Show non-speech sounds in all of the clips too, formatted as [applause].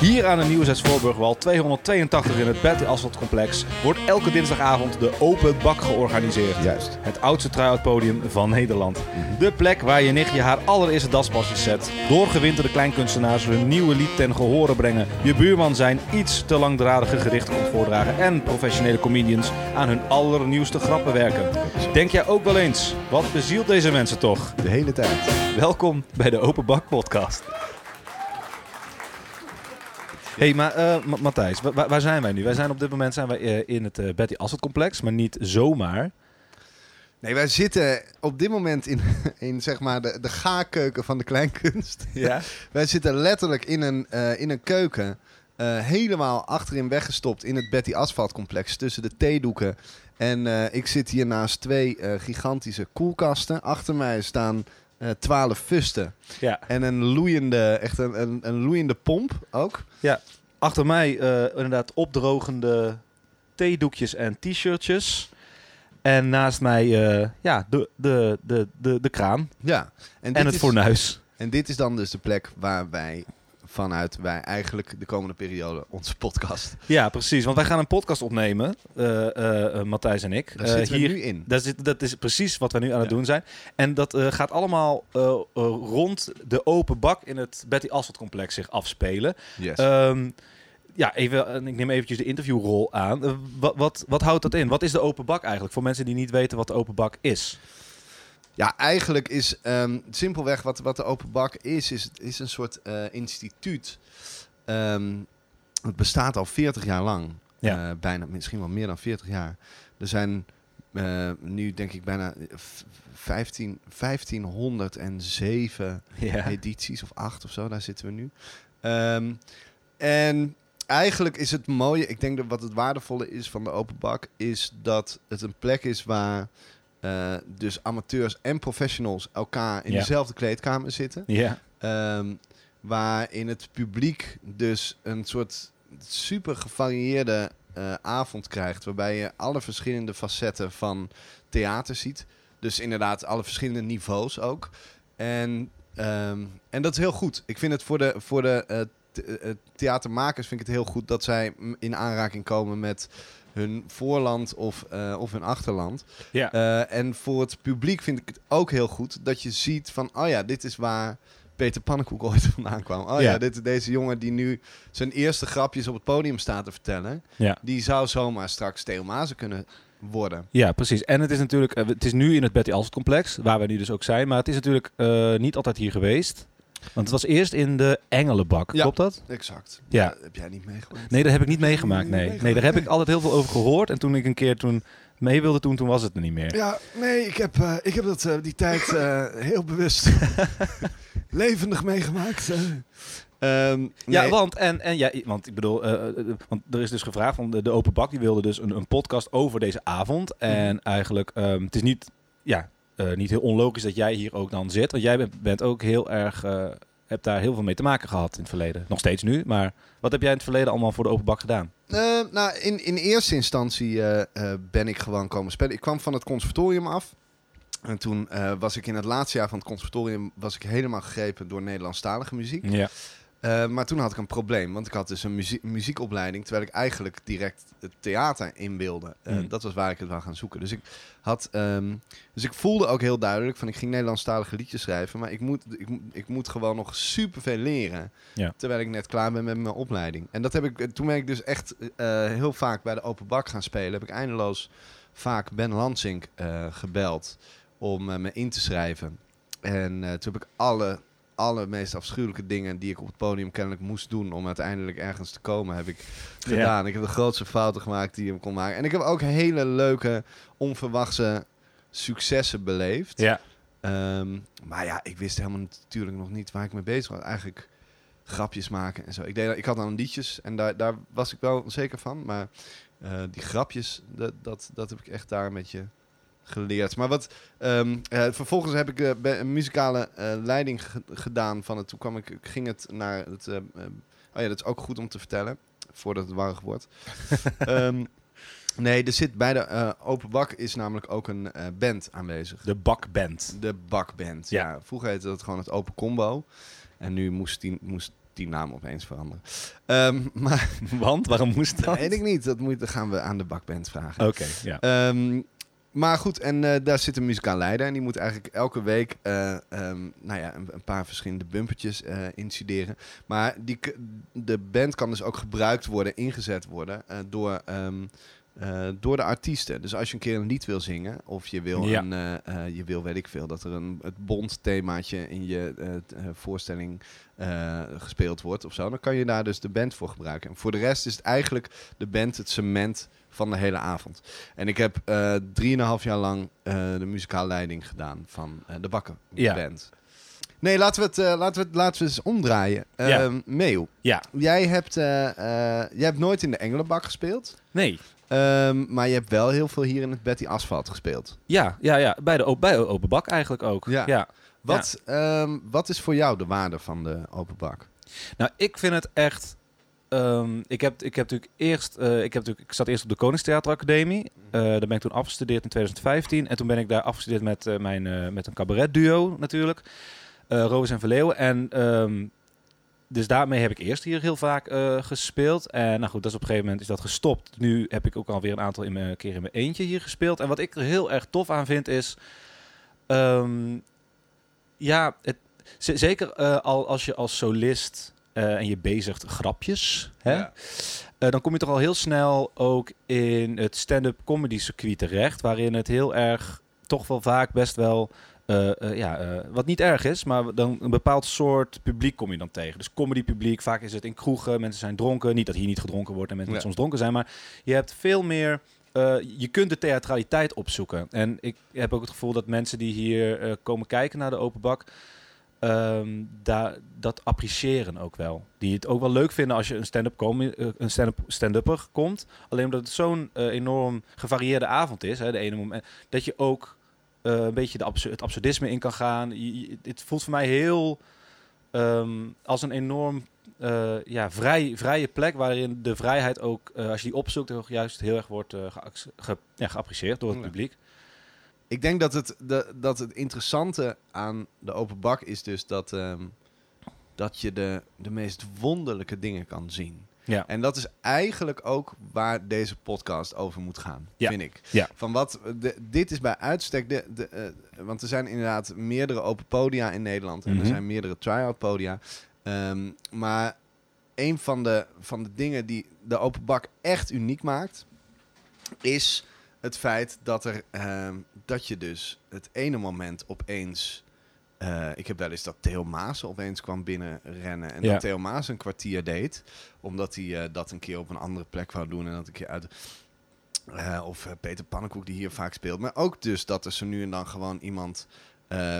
Hier aan de Nieuwzets Voorburgwal 282 in het Betty Asphalt Complex wordt elke dinsdagavond de Open Bak georganiseerd. Juist. Het oudste try-out podium van Nederland. De plek waar je nichtje haar allereerste daspasjes zet. Doorgewinterde kleinkunstenaars hun nieuwe lied ten gehore brengen. Je buurman zijn iets te langdradige gerichten komt voordragen. En professionele comedians aan hun allernieuwste grappen werken. Denk jij ook wel eens, wat bezielt deze mensen toch? De hele tijd. Welkom bij de Open Bak Podcast. Hey, maar eh, Ma- Matthijs, wa- wa- waar zijn wij nu? Wij zijn op dit moment zijn wij, eh, in het eh, Betty Asset Complex, maar niet zomaar. Nee, wij zitten op dit moment in, [laughs] in zeg maar de, de gaarkeuken van de kleinkunst. Ja. [laughs] Wij zitten letterlijk in een, in een keuken. helemaal achterin weggestopt in het Betty Asphalt complex. Tussen de theedoeken. En ik zit hier naast twee gigantische koelkasten. Achter mij staan twaalf fusten. ja. En een loeiende, echt een, een, een loeiende pomp ook. Achter mij eh, inderdaad opdrogende theedoekjes en t-shirtjes. En naast mij eh, ja, de, de, de, de, de kraan Ja. en het is- fornuis. En dit is dan dus de plek waar wij vanuit wij eigenlijk de komende periode onze podcast. Ja, precies. Want wij gaan een podcast opnemen, eh, eh, eh, Matthijs en ik. Daar zitten we hier, nu in. Dat is, dat is precies wat we nu aan het doen zijn. En dat gaat allemaal rond de open bak in het Betty Asphalt complex zich afspelen. Yes. Ehm, ja, even, ik neem eventjes de interviewrol aan. Wat, wat, wat houdt dat in? Wat is de open bak eigenlijk? Voor mensen die niet weten wat de open bak is. Ja, eigenlijk is ehm, simpelweg wat, wat de open bak is, is, is een soort eh, instituut. Ehm, het bestaat al 40 jaar lang. Ja. Eh, bijna, misschien wel meer dan 40 jaar. Er zijn eh, nu denk ik bijna v- 15, 1507 Ja. edities of acht of zo, daar zitten we nu. Ehm, en eigenlijk is het mooie, ik denk dat wat het waardevolle is van de open bak, is dat het een plek is waar eh, dus amateurs en professionals elkaar in Ja. dezelfde kleedkamer zitten. Ja. Ehm, waarin het publiek dus een soort super gevarieerde eh, avond krijgt. Waarbij je alle verschillende facetten van theater ziet. Dus inderdaad alle verschillende niveaus ook. En, ehm, en dat is heel goed. Ik vind het voor de, voor de eh, the- theatermakers vind ik het heel goed dat zij in aanraking komen met hun voorland of, eh, of hun achterland. Ja. Eh, en voor het publiek vind ik het ook heel goed dat je ziet van, oh ja, dit is waar Peter Pannenkoek [laughs] ooit vandaan kwam. Oh ja, Ja. dit, deze jongen die nu zijn eerste grapjes op het podium staat te vertellen, Ja. die zou zomaar straks Theo Mazen kunnen worden. Ja, precies. En het is natuurlijk, eh, het is nu in het Betty Alst complex, waar we nu dus ook zijn. Maar het is natuurlijk niet altijd hier geweest. Want het was eerst in de Engelenbak, klopt dat? Exact. Ja. Dat heb jij niet meegemaakt? Nee, daar heb ik niet meegemaakt. Nee. nee, daar heb ik altijd heel veel over gehoord. En toen ik een keer toen mee wilde doen, toen was het er niet meer. Ja, nee, ik heb, eh, ik heb dat, eh, die tijd eh, heel bewust [laughs] levendig meegemaakt. Ehm, Ja, nee. want, en, en, ja, want ik bedoel, want er is dus gevraagd van de, de Open Bak, die wilde dus een, een podcast over deze avond. En eigenlijk, ehm, het is niet, ja, eh, niet heel onlogisch dat jij hier ook dan zit. Want jij bent, bent ook heel erg, eh, hebt daar heel veel mee te maken gehad in het verleden. Nog steeds nu, maar wat heb jij in het verleden allemaal voor de Open Bak gedaan? Eh, nou, in, in eerste instantie ben ik gewoon komen spelen. Ik kwam van het conservatorium af. En toen was ik in het laatste jaar van het conservatorium was ik helemaal gegrepen door Nederlandstalige muziek. Ja. Eh, maar toen had ik een probleem, want ik had dus een muzie- muziekopleiding, terwijl ik eigenlijk direct het theater in wilde. Eh, Mm. Dat was waar ik het wou gaan zoeken. Dus ik had, ehm, dus ik voelde ook heel duidelijk van ik ging Nederlandstalige liedjes schrijven, maar ik moet, ik, moet- ik moet gewoon nog superveel leren, Ja. terwijl ik net klaar ben met mijn opleiding. En dat heb ik, toen ben ik dus echt eh, heel vaak bij de open bak gaan spelen. Heb ik eindeloos vaak Ben Lansing gebeld om me in te schrijven. En toen heb ik alle allermeest afschuwelijke dingen die ik op het podium kennelijk moest doen om uiteindelijk ergens te komen, heb ik gedaan. Ik heb de grootste fouten gemaakt die je kon maken. En ik heb ook hele leuke, onverwachte successen beleefd. Ja. Ehm, maar ja, ik wist helemaal natuurlijk nog niet waar ik mee bezig was. Eigenlijk grapjes maken en zo. Ik, deed, ik had dan liedjes en daar, daar was ik wel zeker van. Maar eh, die grapjes, dat, dat, dat heb ik echt daar een beetje geleerd. Maar wat, ehm, eh, vervolgens heb ik eh, een muzikale eh, leiding ge- gedaan van het. Toen kwam ik, ging het naar het. eh, eh, oh ja, dat is ook goed om te vertellen, voordat het warrig wordt. [laughs] Ehm, nee, er zit bij de Open Bak is namelijk ook een band aanwezig. De Bakband. De Bakband. Ja. Ja. Vroeger heette dat gewoon het Open Combo. En nu moest, die, moest teamnaam opeens veranderen. Ehm, [laughs] maar Want, waarom moest dat weet ik niet. Dat, moet, dat gaan we aan de bakband vragen. Oké, ja. Ehm, maar goed, en eh, daar zit een muzikaal leider. En die moet eigenlijk elke week eh, ehm, nou ja, een, een paar verschillende bumpertjes instuderen. Maar die, de band kan dus ook gebruikt worden, ingezet worden door, ehm, eh, door de artiesten. Dus als je een keer een lied wil zingen, of je wil, Ja. een, je wil weet ik veel, dat er een het bond themaatje in je voorstelling gespeeld wordt of zo, dan kan je daar dus de band voor gebruiken. En voor de rest is het eigenlijk de band het cement van de hele avond. En ik heb eh drieënhalf jaar lang eh, de muzikale leiding gedaan van eh, de Bakken Ja. Band. Nee, laten we het, laten we het, laten we eens omdraaien. Ja. Ehm Meeuw, Ja, jij hebt, jij hebt nooit in de Engelenbak gespeeld. nee. Ehm, maar je hebt wel heel veel hier in het Betty Asphalt gespeeld. Ja, ja, ja. Bij de, bij de open bak eigenlijk ook. Ja. ja. Wat, ehm, wat is voor jou de waarde van de open bak? Nou, ik vind het echt. Ehm, ik, heb, ik heb natuurlijk eerst. eh, ik, heb natuurlijk, ik zat eerst op de Koningstheateracademie. Eh daar ben ik toen afgestudeerd in 2015. En toen ben ik daar afgestudeerd met, eh, mijn, met een cabaretduo natuurlijk. Roos en Verleeuwen. En ehm, dus daarmee heb ik eerst hier heel vaak gespeeld. En nou goed, dat is op een gegeven moment is dat gestopt. Nu heb ik ook alweer een aantal in mijn, keer in mijn eentje hier gespeeld. En wat ik er heel erg tof aan vind is. ehm, ja, het, zeker al als je als solist en je bezigt grapjes, hè, Ja. eh, dan kom je toch al heel snel ook in het stand-up comedy circuit terecht, waarin het heel erg toch wel vaak best wel eh, eh, ja, eh, wat niet erg is, maar dan een bepaald soort publiek kom je dan tegen. Dus comedy publiek, vaak is het in kroegen, mensen zijn dronken. Niet dat hier niet gedronken wordt en mensen Ja. soms dronken zijn, maar je hebt veel meer. eh, je kunt de theatraliteit opzoeken. En ik heb ook het gevoel dat mensen die hier eh, komen kijken naar de open bak, ehm, daar, dat appreciëren ook wel. Die het ook wel leuk vinden als je een stand-up comi- eh, een stand-up stand-upper komt. Alleen omdat het zo'n eh, enorm gevarieerde avond is, hè, de ene moment, dat je ook eh, een beetje de het absurdisme in kan gaan. Je, je- het voelt voor mij heel ehm, als een enorm ja, vrij, vrije plek waarin de vrijheid ook, als je die opzoekt, ook juist heel erg wordt geac- ge- ja, geapprecieerd door het Ja. publiek. Ik denk dat het, de, dat het interessante aan de open bak is dus dat, ehm, dat je de, de meest wonderlijke dingen kan zien. Ja. En dat is eigenlijk ook waar deze podcast over moet gaan, Ja. vind ik. Ja. Van wat, de, dit is bij uitstek, de, de, eh, want er zijn inderdaad meerdere open podia in Nederland en Mhm. er zijn meerdere try-out podia. Ehm, maar een van de, van de dingen die de open bak echt uniek maakt, is het feit dat, er, ehm, dat je dus het ene moment opeens... eh, ik heb wel eens dat Theo Maas opeens kwam binnenrennen. En Ja. dat Theo Maas een kwartier deed. Omdat hij eh, dat een keer op een andere plek wou doen. En dat een keer uit... eh, of Peter Pannenkoek die hier vaak speelt. Maar ook dus dat er zo nu en dan gewoon iemand...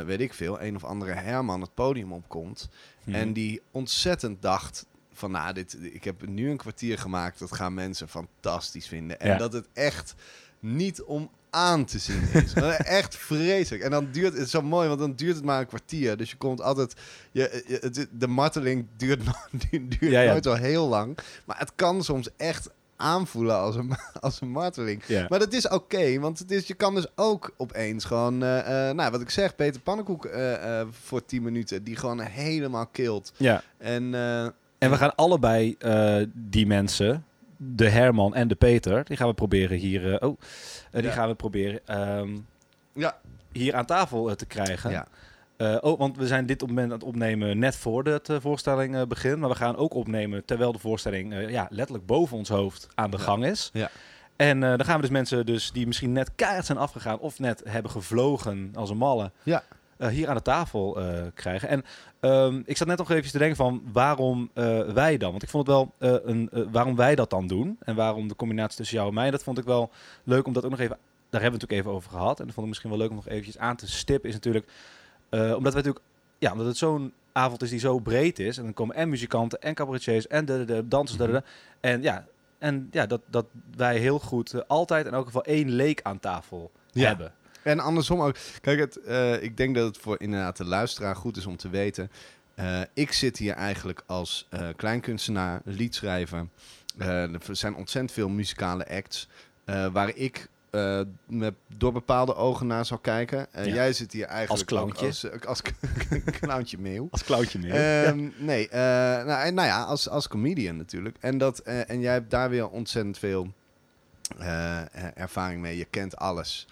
weet ik veel, een of andere Herman het podium opkomt. Mhm. En die ontzettend dacht van, nou, dit, ik heb nu een kwartier gemaakt, dat gaan mensen fantastisch vinden. En Ja. dat het echt niet om aan te zien is. Echt vreselijk. En dan duurt het zo mooi, want dan duurt het maar een kwartier. Dus je komt altijd, je, de marteling duurt, [laughs] duurt Ja, ja. nooit zo heel lang. Maar het kan soms echt aanvoelen als een, [laughs] als een marteling. ja. Maar dat is oké, want het is, je kan dus ook opeens gewoon, eh, eh, nou wat ik zeg, Peter Pannenkoek eh, voor 10 minuten, die gewoon helemaal kilt. ja. En En we gaan allebei die mensen, de Herman en de Peter, die gaan we proberen hier. eh, oh, eh, die Ja. gaan we proberen ehm, ja, hier aan tafel eh, te krijgen. ja, oh, want we zijn dit op moment aan het opnemen net voor de voorstelling eh, begint. Maar we gaan ook opnemen terwijl de voorstelling ja, letterlijk boven ons hoofd aan de Ja. gang is. Ja. En dan gaan we dus mensen dus die misschien net keihard zijn afgegaan of net hebben gevlogen als een malle. Ja. hier aan de tafel krijgen. En ehm, ik zat net nog even te denken van waarom eh, wij dan? Want ik vond het wel eh, een, eh, waarom wij dat dan doen. En waarom de combinatie tussen jou en mij. Dat vond ik wel leuk om dat ook nog even. Daar hebben we het natuurlijk even over gehad. En dat vond ik misschien wel leuk om nog eventjes aan te stippen. Is natuurlijk omdat we natuurlijk, ja, omdat het zo'n avond is die zo breed is. En dan komen en muzikanten en cabaretiers en de, de, de dansers. da, da, da. En ja, en ja dat, dat wij heel goed altijd in elk geval één leek aan tafel Ja. hebben. En andersom ook. Kijk, het, eh, ik denk dat het voor inderdaad de luisteraar goed is om te weten. eh, ik zit hier eigenlijk als eh, kleinkunstenaar, liedschrijver. Er zijn ontzettend veel muzikale acts. waar ik met, door bepaalde ogen naar zou kijken. En Ja. jij zit hier eigenlijk Als ook [laughs] clowntje. als, als clowntje meeuw. Als klauwtje meer. Ehm, Nee, nou, en nou ja, als, als comedian natuurlijk. En, dat, en jij hebt daar weer ontzettend veel ervaring mee. Je kent alles.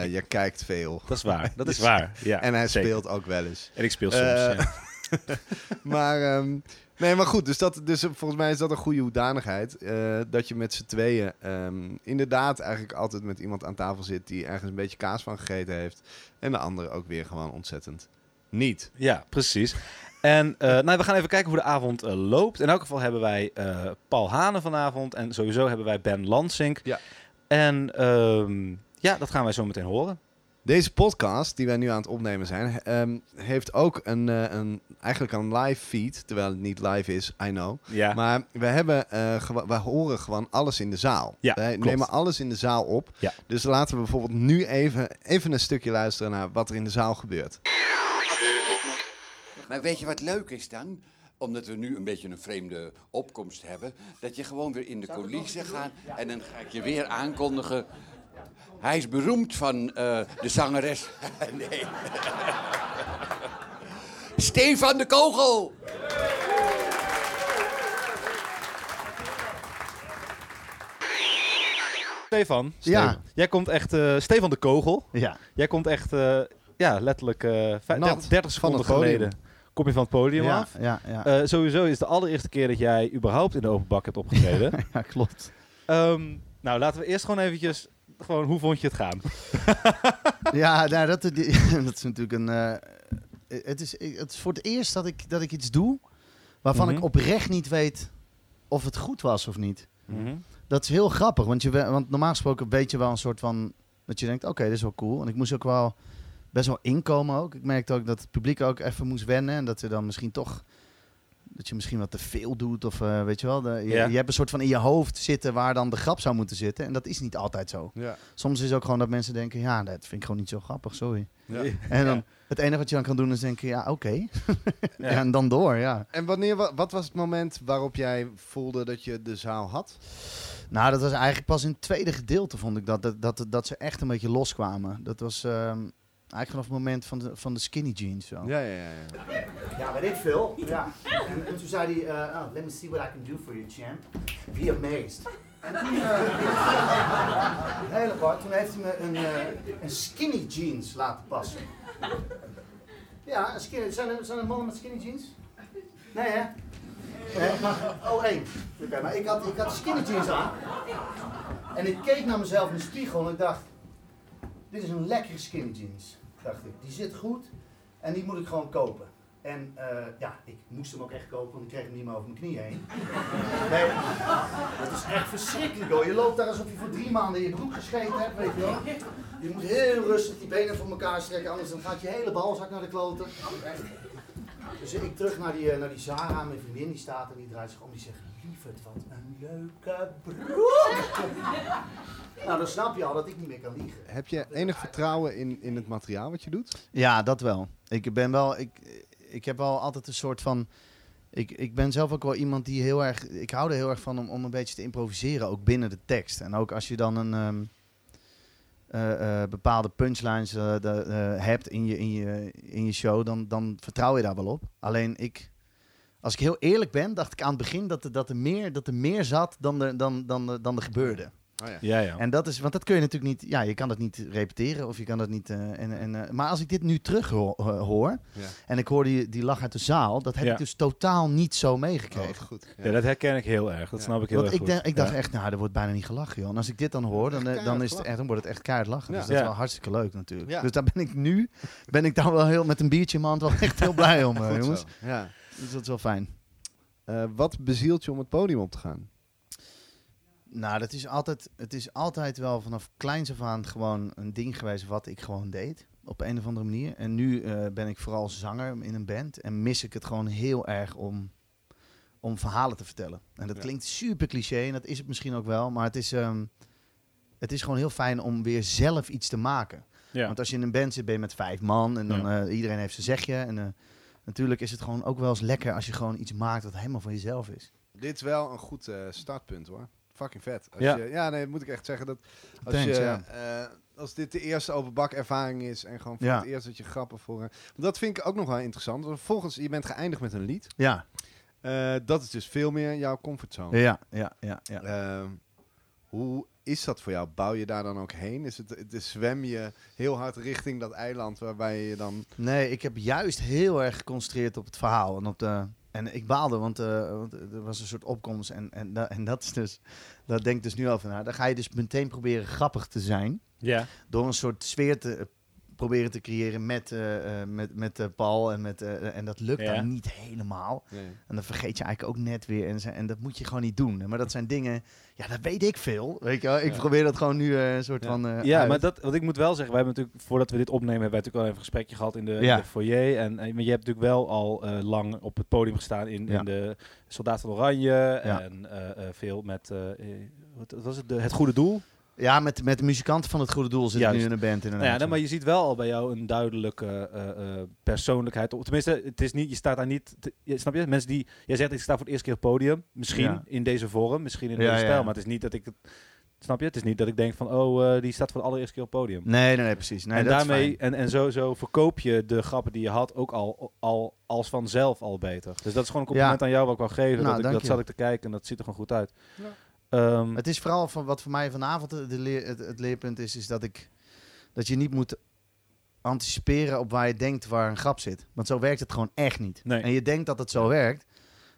Eh, je kijkt veel. dat is waar. Dat is [laughs] Dus- waar. Ja, en hij zeker. speelt ook wel eens. En ik speel soms. Eh, ja. [laughs] maar, ehm, nee, maar goed, dus, dat, dus volgens mij is dat een goede hoedanigheid. eh, dat je met z'n tweeën ehm, inderdaad eigenlijk altijd met iemand aan tafel zit die ergens een beetje kaas van gegeten heeft. En de andere ook weer gewoon ontzettend niet. Ja, precies. En eh, nou, we gaan even kijken hoe de avond eh, loopt. In elk geval hebben wij eh, Paul Hanen vanavond. En sowieso hebben wij Ben Lansink. Ja. En ehm, ja, dat gaan wij zo meteen horen. Deze podcast, die wij nu aan het opnemen zijn, ehm, heeft ook een, eh, een, eigenlijk een live feed. Terwijl het niet live is, I know. Ja. Maar we, hebben, eh, we horen gewoon alles in de zaal. Ja, Wij klopt. nemen alles in de zaal op. Ja. Dus laten we bijvoorbeeld nu even, even een stukje luisteren naar wat er in de zaal gebeurt. Maar weet je wat leuk is dan? Omdat we nu een beetje een vreemde opkomst hebben. Dat je gewoon weer in de coulissen gaat. En dan ga ik je weer aankondigen. Hij is beroemd van eh, de zangeres. [laughs] nee. Stefan de Kogel. Stefan. Ja. Jij komt echt... eh, Stefan de Kogel. Ja, Jij komt echt... eh, ja, letterlijk eh, vijf- Nat 30 van seconden het podium. geleden. Kom je van het podium ja, af. ja, ja. Eh, sowieso is het de allereerste keer dat jij überhaupt in de open bak hebt opgetreden. [laughs] ja, klopt. Ehm, nou, laten we eerst gewoon eventjes... Gewoon, hoe vond je het gaan? [laughs] Ja, nou, dat, [laughs] dat is natuurlijk een. eh, het, is, het is voor het eerst dat ik, dat ik iets doe waarvan Mhm. ik oprecht niet weet of het goed was of niet. Mhm. Dat is heel grappig, want, je, want normaal gesproken weet je wel een soort van. Dat je denkt, oké, dit is wel cool. En ik moest ook wel best wel inkomen ook. Ik merkte ook dat het publiek ook even moest wennen. En dat ze dan misschien toch. Dat je misschien wat te veel doet. Of eh, weet je wel. De, je, hebt een soort van in je hoofd zitten waar dan de grap zou moeten zitten. En dat is niet altijd zo. Ja. Soms is het ook gewoon dat mensen denken, ja, dat vind ik gewoon niet zo grappig, sorry. Ja. En dan het enige wat je dan kan doen is denken, ja, oké. [laughs] Ja, en dan door, ja. En wanneer, wa- wat was het moment waarop jij voelde dat je de zaal had? Nou, dat was eigenlijk pas in het tweede gedeelte, vond ik dat. Dat, dat, dat ze echt een beetje loskwamen. Dat was ehm, eigenlijk vanaf het moment van de, van de skinny jeans. Zo. Ja, ja, ja. ja. Ja, weet ik veel. Ja. En, en toen zei hij, eh, oh, let me see what I can do for you, champ. Be amazed. [laughs] En toen, uh, heel apart, toen heeft hij me een, eh, een skinny jeans laten passen. Ja, een skinny, zijn, er, zijn er mannen met skinny jeans? Nee, hè? Nee, maar, oh, één. Oké, maar ik had, ik had skinny jeans aan. En ik keek naar mezelf in de spiegel en ik dacht, dit is een lekkere skinny jeans. Dacht ik, die zit goed en die moet ik gewoon kopen. En eh, ja, ik moest hem ook echt kopen, want ik kreeg hem niet meer over mijn knie heen. [laughs] Nee, dat is echt verschrikkelijk hoor. Je loopt daar alsof je voor drie maanden in je broek gescheten hebt, weet je wel. Je moet heel rustig die benen voor elkaar strekken, anders dan gaat je hele balzak naar de kloten. Dus ik terug naar die, eh, naar die Zara, mijn vriendin die staat en die draait zich om, die zegt, lieverd, wat een leuke broek. [laughs] Nou, dan snap je al dat ik niet meer kan liegen. Heb je enig vertrouwen in, in het materiaal wat je doet? Ja, dat wel. Ik ben wel, ik, ik heb wel altijd een soort van. Ik, ik ben zelf ook wel iemand die heel erg. Ik hou er heel erg van om, om een beetje te improviseren, ook binnen de tekst. En ook als je dan een. ehm, eh, eh, bepaalde punchlines eh, de, eh, hebt in je, in, je, in je show, dan, dan vertrouw je daar wel op. Alleen ik, als ik heel eerlijk ben, dacht ik aan het begin dat er, dat er, meer, dat er meer zat dan er, dan, dan, dan er gebeurde. Oh ja. Ja, ja. En dat is, want dat kun je natuurlijk niet, ja, je kan dat niet repeteren of je kan dat niet. eh, en, en, eh, maar als ik dit nu terug ho- eh, hoor Ja. en ik hoor die, die lach uit de zaal, dat heb Ja. ik dus totaal niet zo Oh, meegekregen. goed. Ja, dat herken ik heel erg. Dat Ja. snap ik heel Want erg ik, goed. denk, ik dacht Ja. echt, nou, er wordt bijna niet gelachen, joh. En als ik dit dan hoor, dan, eh, dan, is het echt, dan wordt het echt keihard lachen. Ja. Dus dat is wel hartstikke leuk natuurlijk. Ja. Dus daar ben ik nu, ben ik daar wel heel met een biertje in mijn hand wel echt heel blij om, eh, jongens. Ja. Dus dat is wel fijn. Eh, wat bezielt je om het podium op te gaan? Nou, dat is altijd, het is altijd wel vanaf kleins af aan gewoon een ding geweest wat ik gewoon deed. Op een of andere manier. En nu eh, ben ik vooral zanger in een band. En mis ik het gewoon heel erg om, om verhalen te vertellen. En dat Ja. klinkt super cliché en dat is het misschien ook wel. Maar het is, ehm, het is gewoon heel fijn om weer zelf iets te maken. Ja. Want als je in een band zit, ben je met vijf man. En dan Ja. eh, iedereen heeft zijn zegje. En eh, natuurlijk is het gewoon ook wel eens lekker als je gewoon iets maakt wat helemaal van jezelf is. Dit is wel een goed eh, startpunt hoor. Fucking vet. Als Ja. Je, ja, nee, moet ik echt zeggen. Dat als, Thanks, je, ja. eh, als dit de eerste openbak ervaring is en gewoon voor Ja. het eerst dat je grappen voor... Want dat vind ik ook nog wel interessant. Want volgens, je bent geëindigd met een lied. Ja, Eh, dat is dus veel meer jouw comfortzone. ja, ja, ja. ja. Ehm, hoe is dat voor jou? Bouw je daar dan ook heen? Is het, het zwem je heel hard richting dat eiland waarbij je dan... Nee, ik heb juist heel erg geconcentreerd op het verhaal. En, op de, en ik baalde, want, eh, want er was een soort opkomst. En, en, da- en dat is dus, daar denk ik dus nu over na. Dan ga je dus meteen proberen grappig te zijn. Ja. Door een soort sfeer te proberen te creëren met, eh, eh, met, met eh, Paul. En, met, eh, en dat lukt Ja. dan niet helemaal. En dan vergeet je eigenlijk ook net weer. En, en dat moet je gewoon niet doen. Maar dat zijn dingen, ja, dat weet ik veel. Weet je wel? Ik Ja. probeer dat gewoon nu eh, een soort Ja. van. eh, Ja, uit. maar dat, wat ik moet wel zeggen, wij hebben natuurlijk, voordat we dit opnemen, hebben wij natuurlijk al even een gesprekje gehad in de, Ja. in de foyer. En, en maar je hebt natuurlijk wel al eh, lang op het podium gestaan in, Ja. in de Soldaat van Oranje Ja. en eh, eh, veel met, wat wat was het, de, het goede doel. Ja, met, met de muzikanten van het Goede Doel zit Juist. nu in een band. Inderdaad. Nou ja, maar je ziet wel al bij jou een duidelijke eh, eh, persoonlijkheid. Of tenminste, het is niet, je staat daar niet. te- je, snap je? Mensen die. Jij zegt, ik sta voor het eerste keer op het podium. Misschien Ja. in deze vorm, misschien in Ja, deze ja. stijl. Maar het is niet dat ik. het- Snap je? Het is niet dat ik denk van, oh, eh, die staat voor de allereerste keer op het podium. Nee, nee, nee, precies. Nee, en dat is daarmee, fijn. en, en zo, zo verkoop je de grappen die je had ook al, al als vanzelf al beter. Dus dat is gewoon een compliment aan jou wat ik wou geven. Nou, dat ik, dat zat ik te kijken en dat ziet er gewoon goed uit. Ja. Ehm, Het is vooral van wat voor mij vanavond de, leer, het, het leerpunt is, is dat ik dat je niet moet anticiperen op waar je denkt waar een grap zit. Want zo werkt het gewoon echt niet. Nee. En je denkt dat het zo werkt.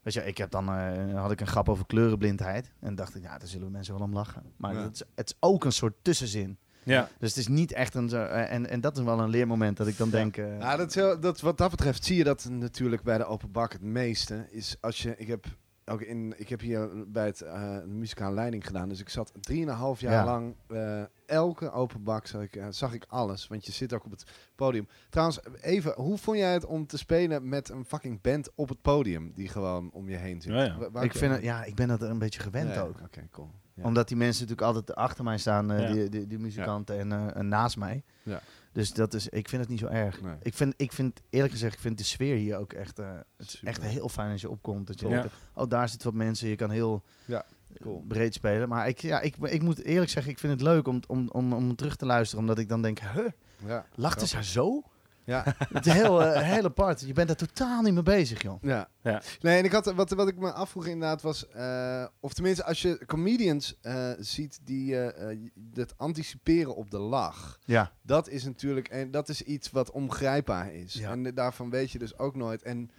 Weet je, ik heb dan eh, had ik een grap over kleurenblindheid en dacht ik, ja, daar zullen mensen wel om lachen. Maar Ja. het, is, het is ook een soort tussenzin. ja. Dus het is niet echt een zo, eh, en, en dat is wel een leermoment dat ik dan denk. eh, Ja, dat is heel, dat, wat dat betreft zie je dat natuurlijk bij de open bak het meeste. Is als je, ik heb ook in, ik heb hier bij het eh muzikale leiding gedaan, dus ik zat 3,5 jaar Ja. lang eh, elke open bak zag ik, eh, zag ik alles, want je zit ook op het podium. Trouwens, even, hoe vond jij het om te spelen met een fucking band op het podium die gewoon om je heen zit? Ja, ik, vind het, ja, ik ben dat een beetje gewend Ja, ja, ook. Oké, cool. Ja. Omdat die mensen natuurlijk altijd achter mij staan, eh, Ja. die, die, die muzikanten, en, eh, en naast mij. Ja. Dus dat is, ik vind het niet zo erg. Nee. Ik, vind, ik vind, eerlijk gezegd, ik vind de sfeer hier ook echt, eh, het is Super. echt heel fijn als je opkomt. Dat je Ja. denkt, oh, daar zitten wat mensen, je kan heel Ja, eh, cool. breed spelen. Maar ik, ja, ik, ik moet eerlijk zeggen, ik vind het leuk om, om, om, om terug te luisteren, omdat ik dan denk, huh, Ja, lachten ze zo? Ja. [laughs] Het is heel, eh, heel apart. Je bent er totaal niet mee bezig, joh. Ja. Ja. Nee, en ik had, wat, wat ik me afvroeg inderdaad was... eh, of tenminste, als je comedians eh, ziet die dat anticiperen op de lach... Ja. Dat is natuurlijk... En dat is iets wat ongrijpbaar is. Ja. En daarvan weet je dus ook nooit... En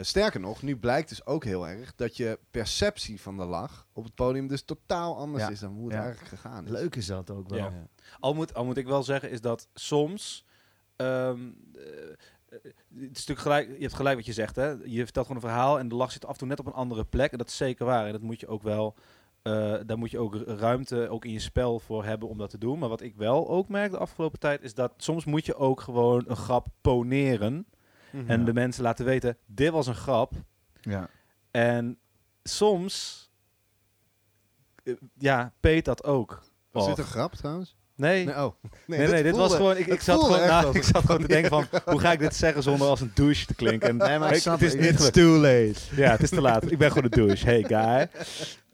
sterker nog, nu blijkt dus ook heel erg... dat je perceptie van de lach op het podium dus totaal anders Ja. is... dan hoe het Ja. eigenlijk gegaan is. Leuk is dat ook wel. Ja. Al moet, al moet ik wel zeggen, is dat soms. Ehm, eh, eh, het is natuurlijk gelijk, je hebt gelijk wat je zegt. Hè? Je vertelt gewoon een verhaal en de lach zit af en toe net op een andere plek. En dat is zeker waar. En dat moet je ook wel. eh, daar moet je ook ru- ruimte ook in je spel voor hebben om dat te doen. Maar wat ik wel ook merk de afgelopen tijd is dat soms moet je ook gewoon een grap poneren. Mhm. En de mensen laten weten, dit was een grap. Ja. En soms, ja, peet dat ook. Was dit een grap trouwens? Nee, Nee, oh. Nee, nee, dit was voelde- gewoon. Ik, ik zat gewoon, na, [laughs] ik zat gewoon te denken van, [laughs] hoe ga ik dit zeggen zonder als een douche te klinken? En, Nee, maar ik snap het is niet It's too late. Ja, het is te laat. Ik ben gewoon een douche. Hey guy. [laughs]